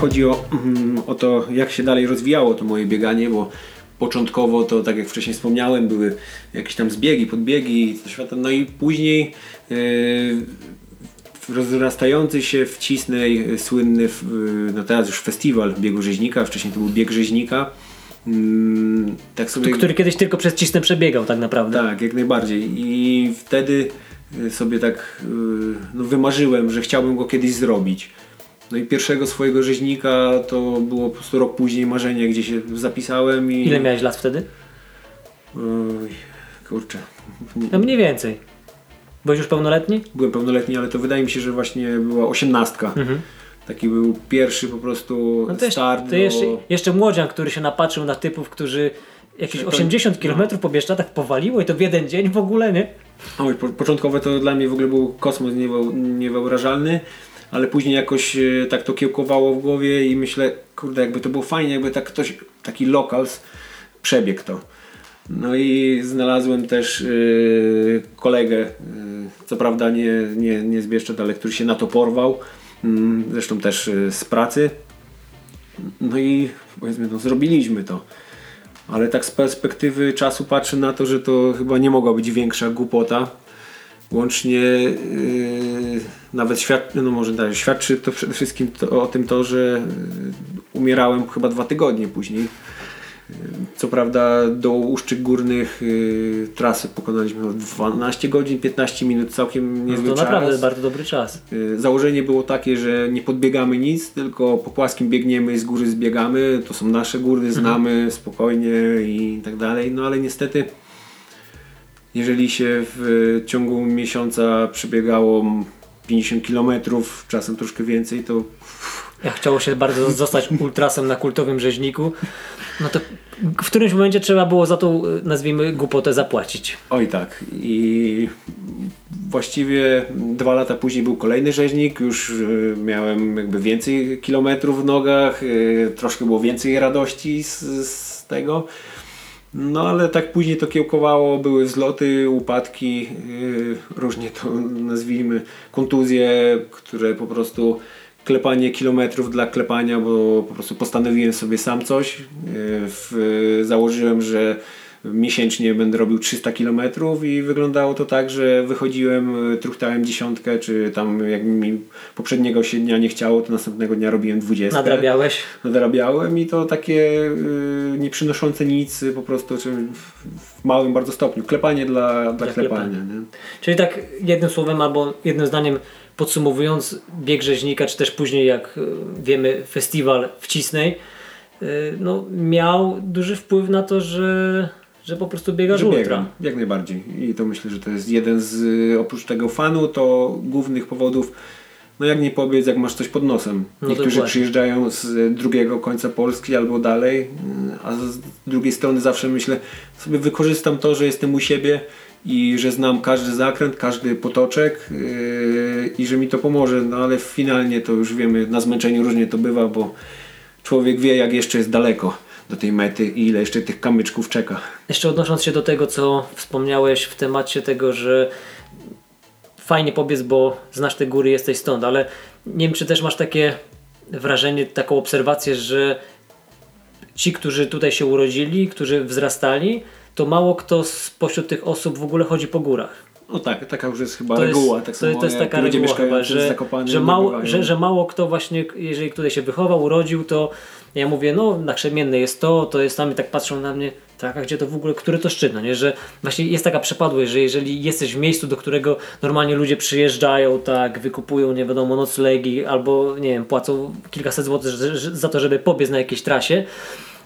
[SPEAKER 2] Chodzi o, mm, o to, jak się dalej rozwijało to moje bieganie, bo początkowo to, tak jak wcześniej wspomniałem, były jakieś tam zbiegi, podbiegi, no i później yy, rozrastający się w Cisnej y, słynny, y, no teraz już festiwal biegu rzeźnika, wcześniej to był bieg rzeźnika. Mm,
[SPEAKER 1] tak sobie... Który kiedyś tylko przez Cisnę przebiegał tak naprawdę.
[SPEAKER 2] Tak, jak najbardziej. I wtedy sobie tak no, wymarzyłem, że chciałbym go kiedyś zrobić. No i pierwszego swojego rzeźnika to było po prostu rok później marzenie, gdzie się zapisałem i...
[SPEAKER 1] Ile miałeś lat wtedy?
[SPEAKER 2] Oj, kurczę.
[SPEAKER 1] No mniej więcej. Byłeś już pełnoletni?
[SPEAKER 2] Byłem pełnoletni, ale to wydaje mi się, że właśnie była osiemnastka. Mhm. Taki był pierwszy po prostu no to start.
[SPEAKER 1] To do... jeszcze, jeszcze młodzian, który się napatrzył na typów, którzy jakieś 80 km po Bieszczadach powaliło i to w jeden dzień w ogóle, nie?
[SPEAKER 2] Oj, po, początkowe to dla mnie w ogóle był kosmos niewyobrażalny, ale później jakoś e, tak to kiełkowało w głowie i myślę, kurde, jakby to było fajnie, jakby tak ktoś, taki locals przebiegł to. No i znalazłem też yy, kolegę, yy, co prawda nie, nie, nie z Bieszczad, ale który się na to porwał, yy, zresztą też z pracy. No i powiedzmy, no, zrobiliśmy to. Ale tak z perspektywy czasu patrzę na to, że to chyba nie mogła być większa głupota. Łącznie yy, nawet świadczy, no może tak, świadczy to przede wszystkim to, o tym to, że yy, umierałem chyba dwa tygodnie później. Co prawda do Uszczyk Górnych y, trasy pokonaliśmy w 12 godzin, 15 minut, całkiem niezły no
[SPEAKER 1] to
[SPEAKER 2] czas.
[SPEAKER 1] naprawdę bardzo dobry czas.
[SPEAKER 2] Y, założenie było takie, że nie podbiegamy nic, tylko po płaskim biegniemy i z góry zbiegamy. To są nasze góry, mhm. znamy mhm. spokojnie i tak dalej. No ale niestety jeżeli się w ciągu miesiąca przebiegało 50 km, czasem troszkę więcej, to
[SPEAKER 1] jak chciało się bardzo zostać ultrasem na kultowym rzeźniku, no to w którymś momencie trzeba było za tą, nazwijmy, głupotę zapłacić.
[SPEAKER 2] Oj tak. I właściwie dwa lata później był kolejny rzeźnik, już e, miałem jakby więcej kilometrów w nogach, e, troszkę było więcej radości z, z tego. No ale tak później to kiełkowało, były wzloty, upadki, yy, różnie to nazwijmy, kontuzje, które po prostu klepanie kilometrów dla klepania, bo po prostu postanowiłem sobie sam coś. E, w, założyłem, że miesięcznie będę robił 300 km i wyglądało to tak, że wychodziłem, truchtałem dziesiątkę, czy tam jak mi poprzedniego się dnia nie chciało, to następnego dnia robiłem 20.
[SPEAKER 1] Nadrabiałeś?
[SPEAKER 2] Nadrabiałem i to takie y, nie przynoszące nic po prostu w małym bardzo stopniu. Klepanie dla, dla, klepania.
[SPEAKER 1] Czyli tak jednym słowem albo jednym zdaniem podsumowując bieg rzeźnika, czy też później jak e, wiemy festiwal w Cisnej, e, no, miał duży wpływ na to, że, że po prostu biegasz że ultra. Biegam,
[SPEAKER 2] jak najbardziej. I to myślę, że to jest jeden z, oprócz tego fanu, to głównych powodów, no jak nie powiedz, jak masz coś pod nosem. No Niektórzy dokładnie. przyjeżdżają z drugiego końca Polski albo dalej, a z drugiej strony zawsze myślę, sobie wykorzystam to, że jestem u siebie, i że znam każdy zakręt, każdy potoczek yy, i że mi to pomoże, no ale finalnie to już wiemy, na zmęczeniu różnie to bywa, bo człowiek wie jak jeszcze jest daleko do tej mety i ile jeszcze tych kamyczków czeka.
[SPEAKER 1] Jeszcze odnosząc się do tego, co wspomniałeś w temacie tego, że fajnie pobiec, bo znasz te góry, jesteś stąd, ale nie wiem, czy też masz takie wrażenie, taką obserwację, że ci, którzy tutaj się urodzili, którzy wzrastali, to mało kto spośród tych osób w ogóle chodzi po górach.
[SPEAKER 2] No tak, taka już jest chyba to reguła.
[SPEAKER 1] Jest, tak to, to jest taka reguła chyba, że, że, mało, że, że mało kto właśnie, jeżeli tutaj się wychował, urodził, to ja mówię, no nakrzemienne jest to, to jest tam i tak patrzą na mnie, tak, a gdzie to w ogóle, które to szczyt, no nie? Że właśnie jest taka przepadłość, że jeżeli jesteś w miejscu, do którego normalnie ludzie przyjeżdżają, tak, wykupują, nie wiadomo, noclegi albo, nie wiem, płacą kilkaset złotych za to, żeby pobiec na jakiejś trasie,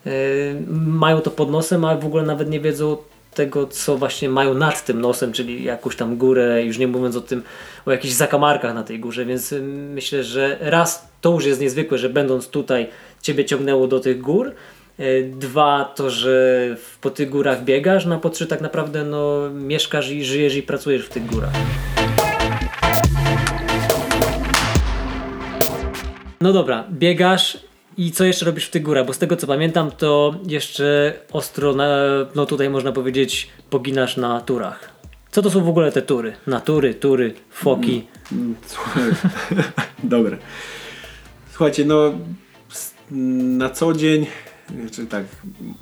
[SPEAKER 1] Y, mają to pod nosem, a w ogóle nawet nie wiedzą tego, co właśnie mają nad tym nosem, czyli jakąś tam górę, już nie mówiąc o tym, o jakichś zakamarkach na tej górze, więc y, myślę, że raz to już jest niezwykłe, że będąc tutaj Ciebie ciągnęło do tych gór, y, Dwa, to, że po tych górach biegasz, no a po trzy, tak naprawdę no, mieszkasz i żyjesz i pracujesz w tych górach. No dobra, biegasz, i co jeszcze robisz w tych górach? Bo z tego co pamiętam, to jeszcze ostro, na, no tutaj można powiedzieć, poginasz na turach. Co to są w ogóle te tury? Natury, tury, foki. Mm, mm,
[SPEAKER 2] słuchaj, dobre. Słuchajcie, no na co dzień, znaczy tak,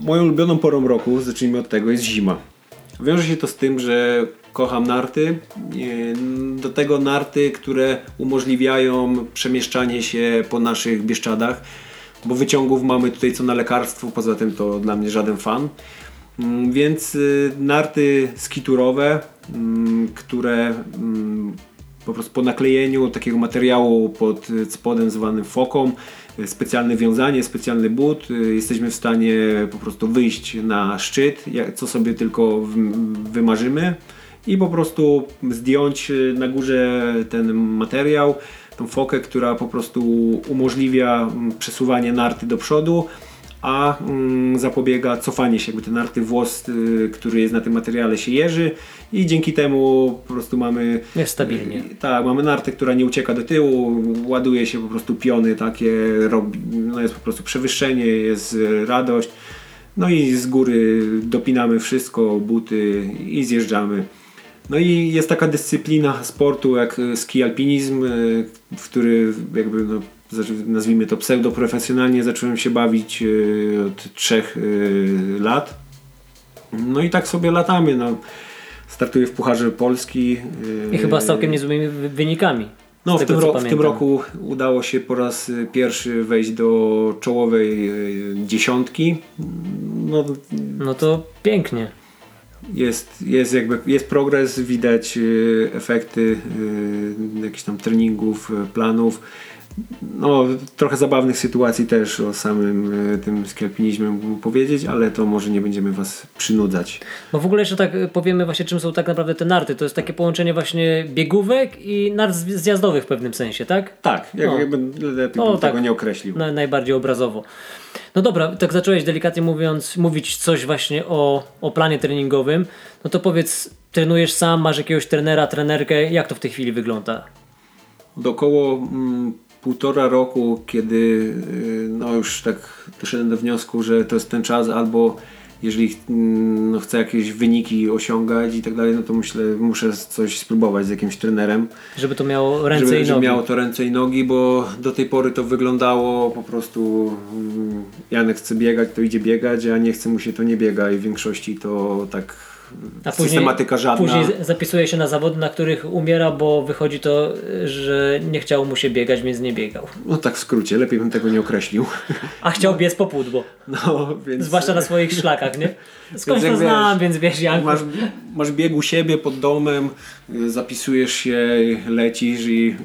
[SPEAKER 2] moją ulubioną porą roku, zacznijmy od tego, jest zima. Wiąże się to z tym, że kocham narty. Do tego narty, które umożliwiają przemieszczanie się po naszych Bieszczadach, bo wyciągów mamy tutaj co na lekarstwo, poza tym to dla mnie żaden fan. Mm, więc y, narty skiturowe, mm, które mm, po prostu po naklejeniu takiego materiału pod spodem zwanym foką, y, specjalne wiązanie, specjalny but, y, jesteśmy w stanie po prostu wyjść na szczyt, co sobie tylko wymarzymy i po prostu zdjąć na górze ten materiał, tą fokę, która po prostu umożliwia przesuwanie narty do przodu a mm, zapobiega cofanie się, jakby ten narty włos, y, który jest na tym materiale się jeży i dzięki temu po prostu mamy...
[SPEAKER 1] Jest stabilnie.
[SPEAKER 2] Y, tak, mamy nartę, która nie ucieka do tyłu, ładuje się po prostu piony takie, robi, no jest po prostu przewyższenie, jest radość. No i z góry dopinamy wszystko, buty i zjeżdżamy. No i jest taka dyscyplina sportu jak ski alpinizm, y, w który jakby no, nazwijmy to pseudoprofesjonalnie zacząłem się bawić e, od trzech lat. No i tak sobie latamy. No. Startuję w Pucharze Polski.
[SPEAKER 1] I chyba z całkiem niezłymi wynikami.
[SPEAKER 2] No, w, tego, tym w tym roku udało się po raz pierwszy wejść do czołowej dziesiątki.
[SPEAKER 1] No, no to pięknie.
[SPEAKER 2] Jest, jest jakby jest progres, widać efekty jakichś tam treningów, planów no, trochę zabawnych sytuacji też o samym e, tym skalpinizmie mógłbym powiedzieć, ale to może nie będziemy Was przynudzać.
[SPEAKER 1] Bo w ogóle jeszcze tak powiemy właśnie czym są tak naprawdę te narty. To jest takie połączenie właśnie biegówek i nart zjazdowych w pewnym sensie, tak?
[SPEAKER 2] Tak, no. jakby lepiej no, tego tak, nie określił.
[SPEAKER 1] Na, najbardziej obrazowo. No dobra, tak zacząłeś delikatnie mówiąc, mówić coś właśnie o, o planie treningowym. No to powiedz, trenujesz sam, masz jakiegoś trenera, trenerkę, jak to w tej chwili wygląda?
[SPEAKER 2] Dokoło mm, półtora roku, kiedy y, no już tak doszedłem do wniosku, że to jest ten czas albo jeżeli no, chcę jakieś wyniki osiągać i tak dalej, no to myślę, muszę coś spróbować z jakimś trenerem.
[SPEAKER 1] Żeby to miało ręce
[SPEAKER 2] żeby,
[SPEAKER 1] i nogi.
[SPEAKER 2] Żeby miało to ręce i nogi, bo do tej pory to wyglądało po prostu mm, Janek chce biegać, to idzie biegać, a nie chce mu się to nie biega i w większości to tak a systematyka później, żadna.
[SPEAKER 1] Później zapisuje się na zawody, na których umiera, bo wychodzi to, że nie chciało mu się biegać, więc nie biegał.
[SPEAKER 2] No tak w skrócie, lepiej bym tego nie określił.
[SPEAKER 1] A chciał biec po pudło. No, więc... Zwłaszcza na swoich szlakach, nie? Skąd to znam, więc wiesz jak.
[SPEAKER 2] Masz, masz bieg u siebie pod domem, zapisujesz się, lecisz i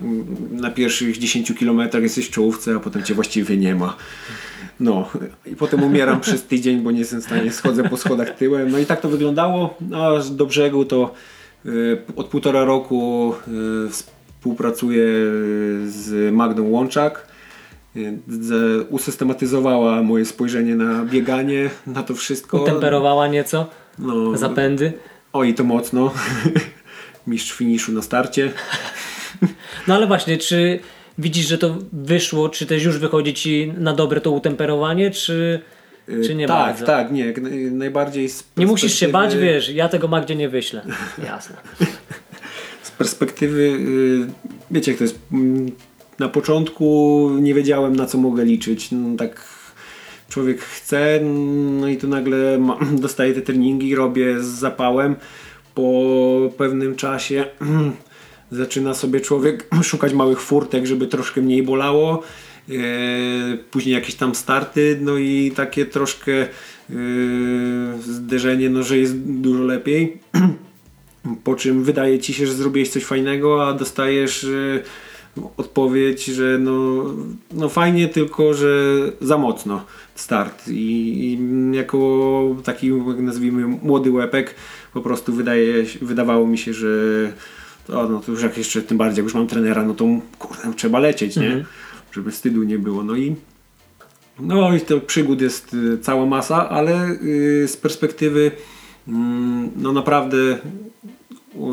[SPEAKER 2] na pierwszych 10 kilometrach jesteś w czołówce, a potem cię właściwie nie ma. No i potem umieram przez tydzień, bo nie jestem w stanie, schodzę po schodach tyłem. No i tak to wyglądało, no, aż do brzegu to y, od półtora roku y, współpracuję z Magdą Łączak. Y, usystematyzowała moje spojrzenie na bieganie, na to wszystko.
[SPEAKER 1] Utemperowała nieco no, zapędy.
[SPEAKER 2] Oj, to mocno. Mistrz finiszu na starcie.
[SPEAKER 1] No ale właśnie, czy widzisz, że to wyszło, czy też już wychodzi ci na dobre to utemperowanie, czy, czy nie
[SPEAKER 2] tak,
[SPEAKER 1] bardzo?
[SPEAKER 2] Tak, nie, najbardziej
[SPEAKER 1] Nie musisz się bać, wiesz, ja tego Magdzie nie wyślę. Jasne.
[SPEAKER 2] z perspektywy, y, wiecie jak to jest, mm, na początku nie wiedziałem na co mogę liczyć, no, tak człowiek chce, no i tu nagle dostaję te treningi, robię z zapałem, po pewnym czasie zaczyna sobie człowiek szukać małych furtek, żeby troszkę mniej bolało. E, później jakieś tam starty, no i takie troszkę e, zderzenie, no że jest dużo lepiej. Po czym wydaje ci się, że zrobiłeś coś fajnego, a dostajesz e, odpowiedź, że no, no fajnie, tylko że za mocno start. I, i jako taki, nazwijmy, młody łepek, po prostu wydaje, wydawało mi się, że to, no to już jak jeszcze tym bardziej, jak już mam trenera, no to kurde, trzeba lecieć, nie? Mhm. Żeby wstydu nie było. No i no i to przygód jest y, cała masa, ale y, z perspektywy mm, no naprawdę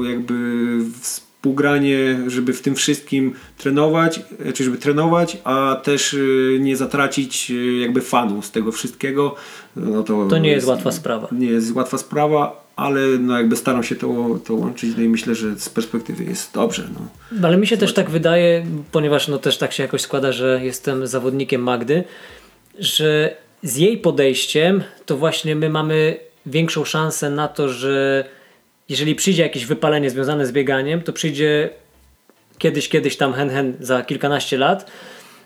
[SPEAKER 2] jakby współgranie, żeby w tym wszystkim trenować, czy żeby trenować, a też y, nie zatracić jakby fanu z tego wszystkiego. No
[SPEAKER 1] to, to nie jest, jest łatwa sprawa.
[SPEAKER 2] Nie jest łatwa sprawa, ale no jakby staram się to, to łączyć no i myślę, że z perspektywy jest dobrze. No.
[SPEAKER 1] Ale mi się też tak wydaje, ponieważ no też tak się jakoś składa, że jestem zawodnikiem Magdy, że z jej podejściem to właśnie my mamy większą szansę na to, że jeżeli przyjdzie jakieś wypalenie związane z bieganiem, to przyjdzie kiedyś, kiedyś tam hen, hen za kilkanaście lat,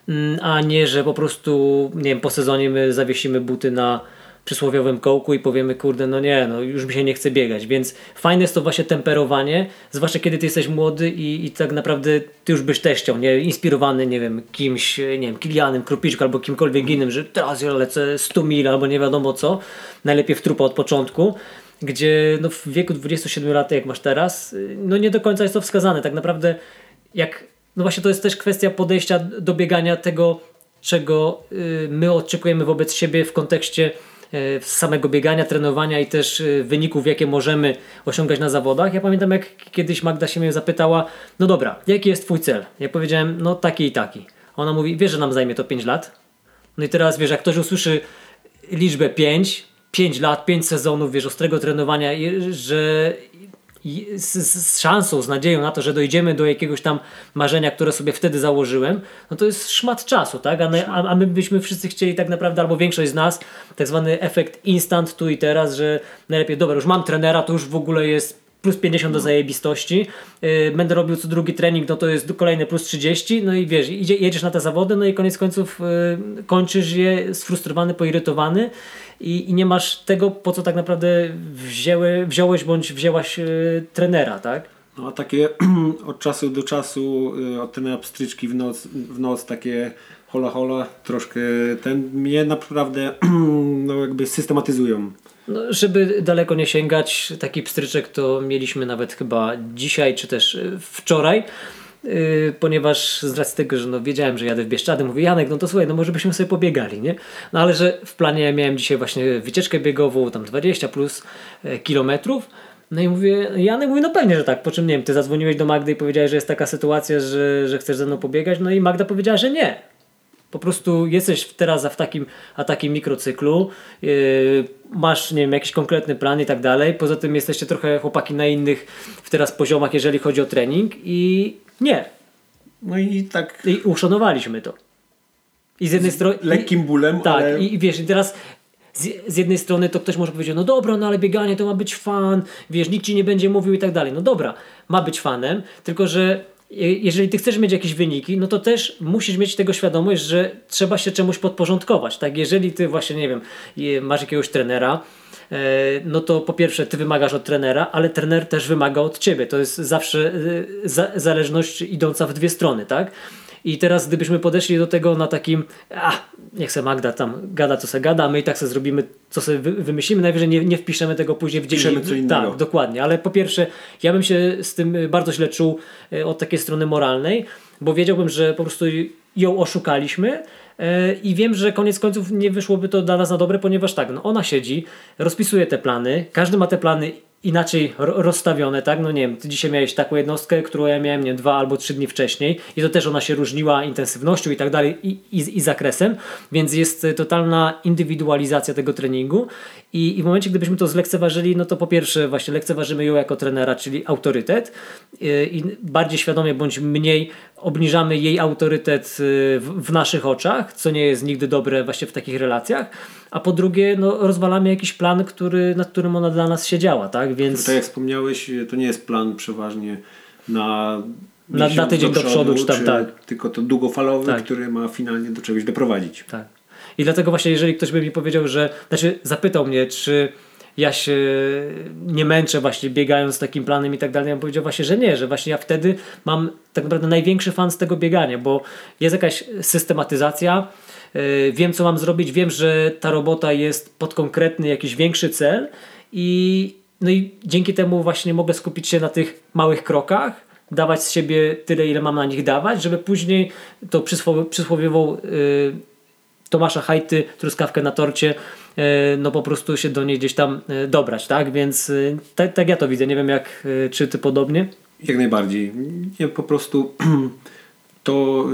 [SPEAKER 1] mm, a nie, że po prostu, nie wiem, po sezonie my zawiesimy buty na przysłowiowym kołku i powiemy, kurde, no nie, no już mi się nie chce biegać, więc fajne jest to właśnie temperowanie, zwłaszcza kiedy ty jesteś młody i, i tak naprawdę ty już byś teścią, nie, inspirowany, nie wiem, kimś, nie wiem, Kilianem, Krupiczką albo kimkolwiek innym, że teraz ja lecę 100 mil albo nie wiadomo co, najlepiej w trupa od początku, gdzie no, w wieku 27 lat, jak masz teraz, no nie do końca jest to wskazane. Tak naprawdę, jak, no właśnie to jest też kwestia podejścia do biegania tego, czego y, my oczekujemy wobec siebie w kontekście y, samego biegania, trenowania i też y, wyników, jakie możemy osiągać na zawodach. Ja pamiętam, jak kiedyś Magda się mnie zapytała, no dobra, jaki jest Twój cel? Ja powiedziałem, no taki i taki. Ona mówi, wiesz, że nam zajmie to 5 lat? No i teraz, wiesz, jak ktoś usłyszy liczbę 5, 5 lat, 5 sezonów, wiesz, ostrego trenowania, że z, z, szansą, z nadzieją na to, że dojdziemy do jakiegoś tam marzenia, które sobie wtedy założyłem, no to jest szmat czasu, tak? A, my, a, a my byśmy wszyscy chcieli tak naprawdę, albo większość z nas, tak zwany efekt instant tu i teraz, że najlepiej, dobra, już mam trenera, to już w ogóle jest plus 50 do zajebistości. Yy, będę robił co drugi trening, no to jest kolejny plus 30. No i wiesz, idzie, jedziesz na te zawody, no i koniec końców yy, kończysz je sfrustrowany, poirytowany i, i nie masz tego, po co tak naprawdę wzięły, wziąłeś bądź wzięłaś yy, trenera, tak?
[SPEAKER 2] No a takie od czasu do czasu od trenera pstryczki w noc, w noc takie hola hola troszkę ten mnie naprawdę no jakby systematyzują.
[SPEAKER 1] No, żeby daleko nie sięgać, taki pstryczek to mieliśmy nawet chyba dzisiaj, czy też y, wczoraj. Yy, ponieważ z racji tego, że no wiedziałem, że jadę w Bieszczady, mówię Janek, no to słuchaj, no może byśmy sobie pobiegali, nie? No ale że w planie miałem dzisiaj właśnie wycieczkę biegową, tam 20 plus e, kilometrów, no i mówię, Janek mówi, no pewnie, że tak, po czym nie wiem, ty zadzwoniłeś do Magdy i powiedziałeś, że jest taka sytuacja, że, że chcesz ze mną pobiegać, no i Magda powiedziała, że nie, po prostu jesteś teraz w takim, a takim mikrocyklu, yy, masz nie wiem, jakiś konkretny plan i tak dalej. Poza tym jesteście trochę chłopaki na innych w teraz poziomach, jeżeli chodzi o trening i nie.
[SPEAKER 2] No i tak.
[SPEAKER 1] I uszanowaliśmy to. I z jednej strony.
[SPEAKER 2] Lekkim bólem.
[SPEAKER 1] Tak,
[SPEAKER 2] ale...
[SPEAKER 1] i, wiesz, i teraz z, z, jednej strony to ktoś może powiedzieć, no dobra, no ale bieganie to ma być fan, wiesz, nikt ci nie będzie mówił i tak dalej. No dobra, ma być fanem, tylko że jeżeli ty chcesz mieć jakieś wyniki, no to też musisz mieć tego świadomość, że trzeba się czemuś podporządkować. Tak, jeżeli ty właśnie, nie wiem, masz jakiegoś trenera, e, no to po pierwsze ty wymagasz od trenera, ale trener też wymaga od ciebie. To jest zawsze e, zależność idąca w dwie strony, tak? I teraz gdybyśmy podeszli do tego na takim, a niech se Magda tam gada co se gada, my i tak sobie zrobimy co sobie wymyślimy, najwyżej nie, nie wpiszemy tego później w
[SPEAKER 2] dzień. co innego.
[SPEAKER 1] Tak, dokładnie, ale po pierwsze ja bym się z tym bardzo źle czuł e, od takiej strony moralnej, bo wiedziałbym, że po prostu ją oszukaliśmy, e, i wiem, że koniec końców nie wyszłoby to dla nas na dobre, ponieważ tak, no ona siedzi, rozpisuje te plany, każdy ma te plany inaczej rozstawione, tak? No nie wiem, ty dzisiaj miałeś taką jednostkę, którą ja miałem, nie dwa albo trzy dni wcześniej i to też ona się różniła intensywnością i tak dalej i, i, i zakresem, więc jest totalna indywidualizacja tego treningu i, i w momencie, gdybyśmy to zlekceważyli, no to po pierwsze właśnie lekceważymy ją jako trenera, czyli autorytet y, i bardziej świadomie bądź mniej obniżamy jej autorytet y, w, w naszych oczach, co nie jest nigdy dobre właśnie w takich relacjach, a po drugie no, rozwalamy jakiś plan, który, nad którym ona dla nas siedziała, tak? Więc...
[SPEAKER 2] Tak jak wspomniałeś, to nie jest plan przeważnie na
[SPEAKER 1] na, na tydzień do przodu, do przodu czy tam, czy tak.
[SPEAKER 2] Tylko to długofalowy, tak. który ma finalnie do czegoś doprowadzić.
[SPEAKER 1] Tak. I dlatego właśnie, jeżeli ktoś by mi powiedział, że, znaczy zapytał mnie, czy ja się nie męczę właśnie biegając z takim planem i tak dalej. Ja bym powiedział właśnie, że nie, że właśnie ja wtedy mam tak naprawdę największy fan z tego biegania, bo jest jakaś systematyzacja, wiem co mam zrobić, wiem, że ta robota jest pod konkretny jakiś większy cel i no i dzięki temu właśnie mogę skupić się na tych małych krokach, dawać z siebie tyle, ile mam na nich dawać, żeby później to przysłowiową yy, Tomasza Hajty, truskawkę na torcie, e, no po prostu się do niej gdzieś tam e, dobrać, tak? Więc e, tak, tak ja to widzę. Nie wiem, jak czy ty podobnie?
[SPEAKER 2] Jak najbardziej. Nie, po prostu to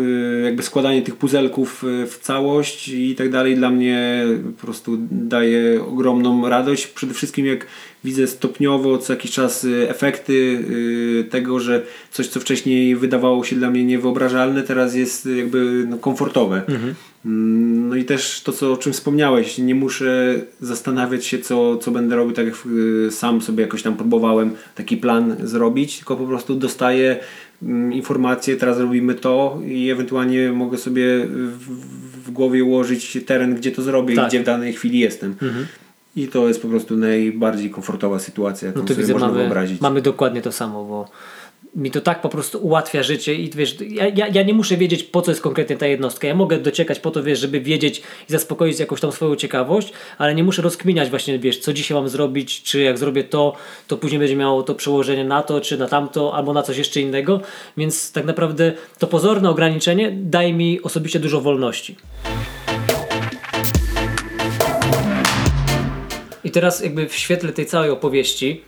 [SPEAKER 2] jakby składanie tych puzelków w całość i tak dalej dla mnie po prostu daje ogromną radość. Przede wszystkim jak widzę stopniowo co jakiś czas y, efekty y, tego, że coś co wcześniej wydawało się dla mnie niewyobrażalne teraz jest jakby no, komfortowe. Mm, No i też to co, o czym wspomniałeś, nie muszę zastanawiać się co, co będę robił tak jak y, sam sobie jakoś tam próbowałem taki plan zrobić, tylko po prostu dostaję informacje, teraz robimy to i ewentualnie mogę sobie w, w głowie ułożyć teren, gdzie to zrobię
[SPEAKER 1] Tak.
[SPEAKER 2] i gdzie w danej chwili jestem. I to jest po prostu najbardziej komfortowa sytuacja, jaką
[SPEAKER 1] No to
[SPEAKER 2] sobie
[SPEAKER 1] widzę,
[SPEAKER 2] można
[SPEAKER 1] mamy,
[SPEAKER 2] wyobrazić.
[SPEAKER 1] mamy dokładnie to samo, bo mi to tak po prostu ułatwia życie i wiesz, ja, ja, ja nie muszę wiedzieć po co jest konkretnie ta jednostka. Ja mogę dociekać po to, wiesz, żeby wiedzieć i zaspokoić jakąś tam swoją ciekawość, ale nie muszę rozkminiać właśnie, wiesz, co dzisiaj mam zrobić, czy jak zrobię to, to później będzie miało to przełożenie na to, czy na tamto, albo na coś jeszcze innego, więc tak naprawdę to pozorne ograniczenie daje mi osobiście dużo wolności. I teraz jakby w świetle tej całej opowieści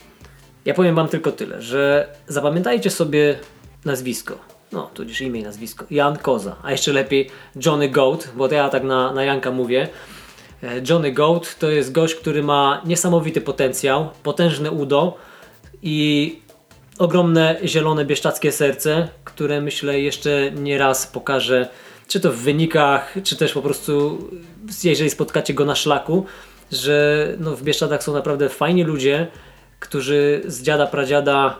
[SPEAKER 1] ja powiem wam tylko tyle, że zapamiętajcie sobie nazwisko. No, tudzież imię i nazwisko. Jan Koza, a jeszcze lepiej Johnny Goat, bo to ja tak na, na Janka mówię. E, Johnny Goat to jest gość, który ma niesamowity potencjał, potężne udo i ogromne zielone bieszczackie serce, które myślę jeszcze nie raz pokaże, czy to w wynikach, czy też po prostu jeżeli spotkacie go na szlaku, że no w Bieszczadach są naprawdę fajni ludzie, którzy z dziada pradziada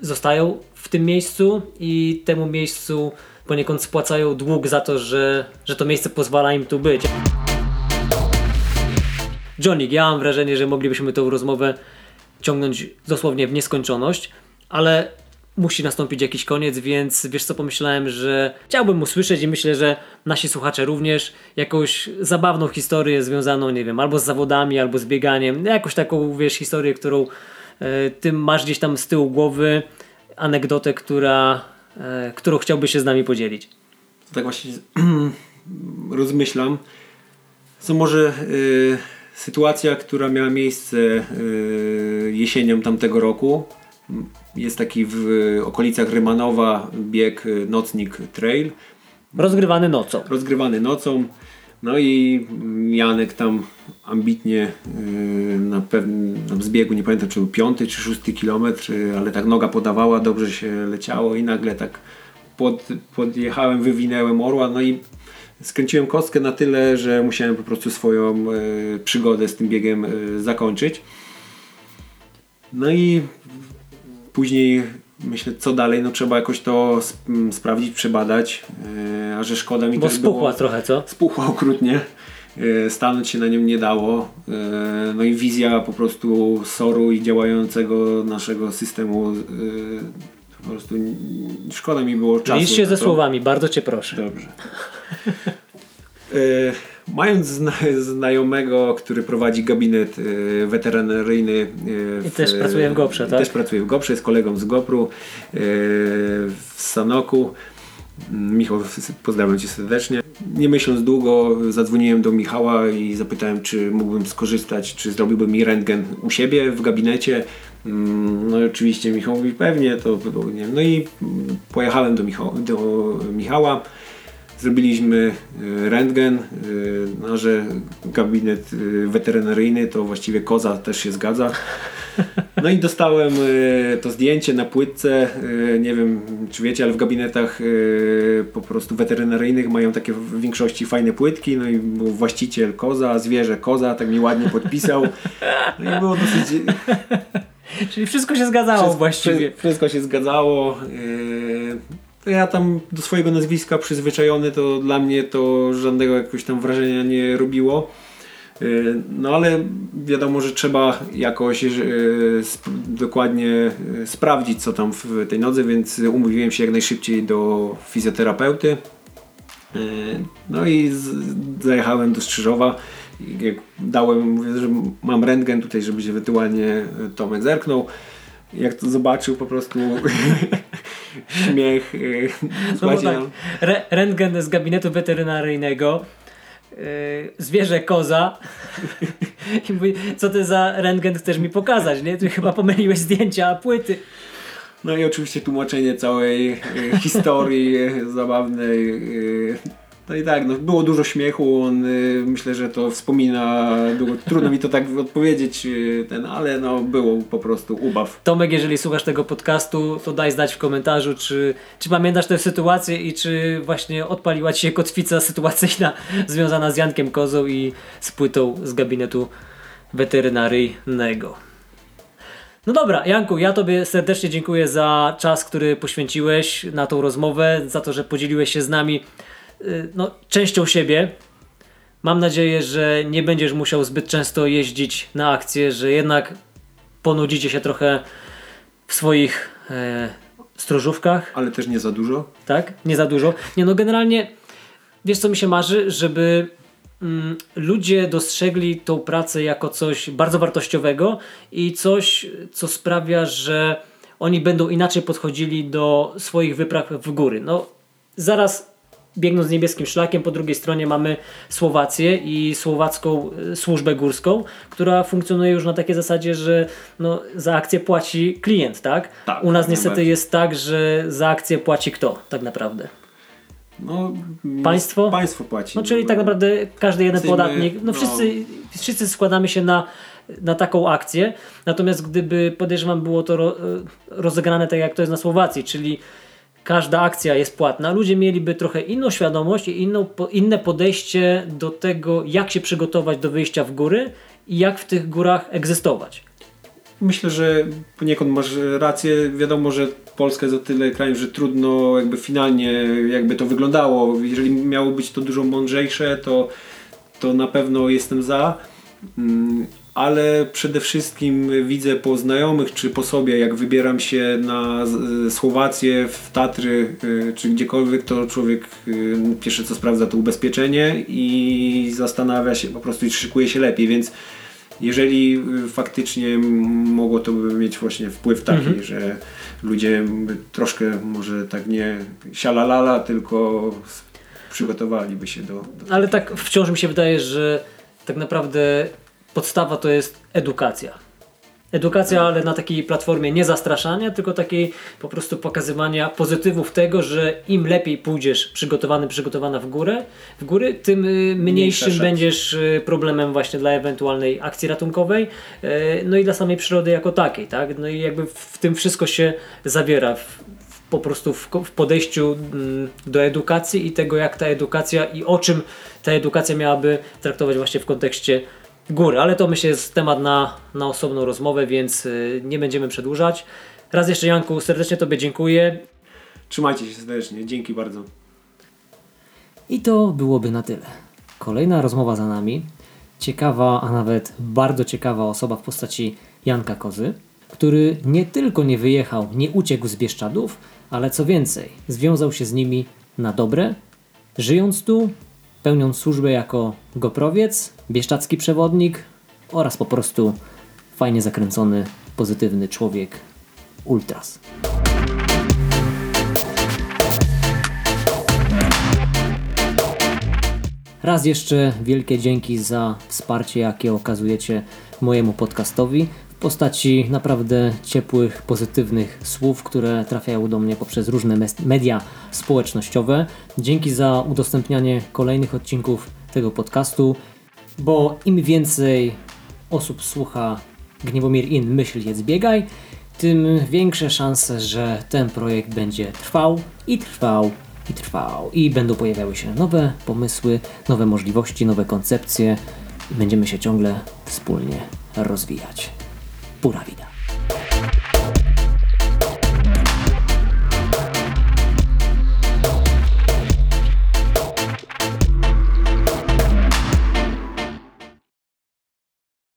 [SPEAKER 1] zostają w tym miejscu i temu miejscu poniekąd spłacają dług za to, że, że to miejsce pozwala im tu być. Johnny, ja mam wrażenie, że moglibyśmy tę rozmowę ciągnąć dosłownie w nieskończoność, ale musi nastąpić jakiś koniec, więc wiesz co pomyślałem, że chciałbym usłyszeć i myślę, że nasi słuchacze również jakąś zabawną historię związaną, nie wiem, albo z zawodami, albo z bieganiem, jakąś taką, wiesz, historię, którą e, ty masz gdzieś tam z tyłu głowy, anegdotę, która, e, którą chciałby się z nami podzielić.
[SPEAKER 2] tak właśnie rozmyślam. Co może y, sytuacja, która miała miejsce y, jesienią tamtego roku. Jest taki w okolicach Rymanowa bieg y, Nocnik Trail,
[SPEAKER 1] Rozgrywany nocą.
[SPEAKER 2] rozgrywany nocą. No i Janek tam ambitnie y, na pewnym na zbiegu, nie pamiętam czy był piąty czy szósty kilometr, y, ale tak noga podawała, dobrze się leciało i nagle tak pod, podjechałem, wywinęłem orła, no i skręciłem kostkę na tyle, że musiałem po prostu swoją y, przygodę z tym biegiem y, zakończyć. No i później myślę, co dalej, no trzeba jakoś to sp- m, sprawdzić, przebadać, y, a że szkoda mi
[SPEAKER 1] Bo
[SPEAKER 2] też
[SPEAKER 1] spuchła
[SPEAKER 2] było...
[SPEAKER 1] trochę, co?
[SPEAKER 2] Spuchła okrutnie. y, Stanąć się na nią nie dało. y, No i wizja po prostu SOR-u i działającego naszego systemu po prostu szkoda mi było czasu.
[SPEAKER 1] Licz się ze
[SPEAKER 2] to.
[SPEAKER 1] słowami, bardzo cię proszę.
[SPEAKER 2] Dobrze. Mając zna znajomego, który prowadzi gabinet e, weterynaryjny e,
[SPEAKER 1] I też pracuje w Goprze, tak?
[SPEAKER 2] Też pracuje w Goprze, jest kolegą z Gopru e, w Sanoku. Michał, pozdrawiam Cię serdecznie. Nie myśląc długo, zadzwoniłem do Michała i zapytałem, czy mógłbym skorzystać, czy zrobiłby mi rentgen u siebie w gabinecie. Mm, No i oczywiście Michał mówi pewnie, to nie wiem. No i mm, pojechałem do, Michał, do Michała. Zrobiliśmy y, rentgen, y, no, że gabinet y, weterynaryjny to właściwie koza też się zgadza. No i dostałem to zdjęcie na płytce. Nie wiem, czy wiecie, ale w gabinetach po prostu weterynaryjnych mają takie w większości fajne płytki. No i był właściciel koza, zwierzę koza, tak mi ładnie podpisał. No i było dosyć.
[SPEAKER 1] Czyli wszystko się zgadzało
[SPEAKER 2] Wszystko-
[SPEAKER 1] właściwie.
[SPEAKER 2] Wszystko się zgadzało. Ja tam do swojego nazwiska przyzwyczajony, to dla mnie to żadnego jakoś tam wrażenia nie robiło. Yy, No ale wiadomo, że trzeba jakoś sp- dokładnie yy, sprawdzić co tam w tej nodze, więc umówiłem się jak najszybciej do fizjoterapeuty. No i zajechałem do Strzyżowa. Dałem, mówię, że mam rentgen tutaj, żeby się ewentualnie Tomek zerknął. Jak to zobaczył po prostu śmiech. yy,
[SPEAKER 1] No bo tak, re, rentgen z gabinetu weterynaryjnego, yy, zwierzę koza i mówi, co ty za rentgen chcesz mi pokazać, nie? Ty chyba pomyliłeś zdjęcia, a płyty.
[SPEAKER 2] no i oczywiście tłumaczenie całej yy, historii zabawnej. No i tak, no, było dużo śmiechu, on y, myślę, że to wspomina, trudno mi to tak odpowiedzieć, y, ten, ale no było po prostu ubaw.
[SPEAKER 1] Tomek, jeżeli słuchasz tego podcastu, to daj znać w komentarzu, czy, czy pamiętasz tę sytuację i czy właśnie odpaliła Ci się kotwica sytuacyjna związana z Jankiem Kozą i z płytą z gabinetu weterynaryjnego. No dobra, Janku, ja Tobie serdecznie dziękuję za czas, który poświęciłeś na tą rozmowę, za to, że podzieliłeś się z nami no, częścią siebie. Mam nadzieję, że nie będziesz musiał zbyt często jeździć na akcje, że jednak ponudzicie się trochę w swoich e, stróżówkach,
[SPEAKER 2] Ale też nie za dużo.
[SPEAKER 1] tak? Nie za dużo. Nie no, generalnie wiesz co mi się marzy, żeby mm, ludzie dostrzegli tą pracę jako coś bardzo wartościowego i coś, co sprawia, że oni będą inaczej podchodzili do swoich wypraw w góry. No, zaraz biegnąc niebieskim szlakiem, po drugiej stronie mamy Słowację i słowacką e, służbę górską, która funkcjonuje już na takiej zasadzie, że no, za akcję płaci klient, tak?
[SPEAKER 2] Tak,
[SPEAKER 1] U nas niestety jest tak, że za akcję płaci kto tak naprawdę?
[SPEAKER 2] No,
[SPEAKER 1] Państwo?
[SPEAKER 2] Państwo płaci.
[SPEAKER 1] No czyli tak naprawdę każdy jeden
[SPEAKER 2] Jesteśmy,
[SPEAKER 1] podatnik, no
[SPEAKER 2] no.
[SPEAKER 1] wszyscy, wszyscy składamy się na, na taką akcję, natomiast gdyby podejrzewam było to ro, rozegrane tak jak to jest na Słowacji, czyli każda akcja jest płatna, ludzie mieliby trochę inną świadomość i inną, inne podejście do tego, jak się przygotować do wyjścia w góry i jak w tych górach egzystować.
[SPEAKER 2] Myślę, że poniekąd masz rację. Wiadomo, że Polska jest o tyle krajem, że trudno jakby finalnie jakby to wyglądało. Jeżeli miało być to dużo mądrzejsze, to, to na pewno jestem za. Ale przede wszystkim widzę po znajomych czy po sobie, jak wybieram się na z- Słowację, w Tatry y, czy gdziekolwiek, to człowiek y, pierwsze co sprawdza to ubezpieczenie i zastanawia się po prostu i szykuje się lepiej, więc jeżeli faktycznie mogło to by mieć właśnie wpływ taki, że ludzie troszkę może tak nie sialalala, tylko przygotowaliby się do, do
[SPEAKER 1] Ale tak wciąż mi się wydaje, że tak naprawdę podstawa to jest edukacja. Edukacja, ale na takiej platformie nie zastraszania, tylko takiej po prostu pokazywania pozytywów tego, że im lepiej pójdziesz przygotowany, przygotowana w górę, w góry, tym y, mniejszym będziesz y, problemem właśnie dla ewentualnej akcji ratunkowej, e, no i dla samej przyrody jako takiej, tak? No i jakby w tym wszystko się zawiera. W, po prostu w podejściu mm, do edukacji i tego, jak ta edukacja i o czym ta edukacja miałaby traktować właśnie w kontekście góry. Ale to myślę jest temat na, na osobną rozmowę, więc y, nie będziemy przedłużać. Raz jeszcze Janku, serdecznie Tobie dziękuję.
[SPEAKER 2] Trzymajcie się serdecznie, dzięki bardzo.
[SPEAKER 1] I to byłoby na tyle. Kolejna rozmowa za nami. Ciekawa, a nawet bardzo ciekawa osoba w postaci Janka Kozy, który nie tylko nie wyjechał, nie uciekł z Bieszczadów, ale co więcej, związał się z nimi na dobre, żyjąc tu, pełniąc służbę jako goprowiec, bieszczadzki przewodnik oraz po prostu fajnie zakręcony, pozytywny człowiek ultras. Raz jeszcze wielkie dzięki za wsparcie, jakie okazujecie mojemu podcastowi w postaci naprawdę ciepłych, pozytywnych słów, które trafiają do mnie poprzez różne media społecznościowe. Dzięki za udostępnianie kolejnych odcinków tego podcastu, bo im więcej osób słucha Gniewomir In Myśl Jedz Biegaj, tym większe szanse, że ten projekt będzie trwał i trwał i trwał i będą pojawiały się nowe pomysły, nowe możliwości, nowe koncepcje i będziemy się ciągle wspólnie rozwijać. Pura vida.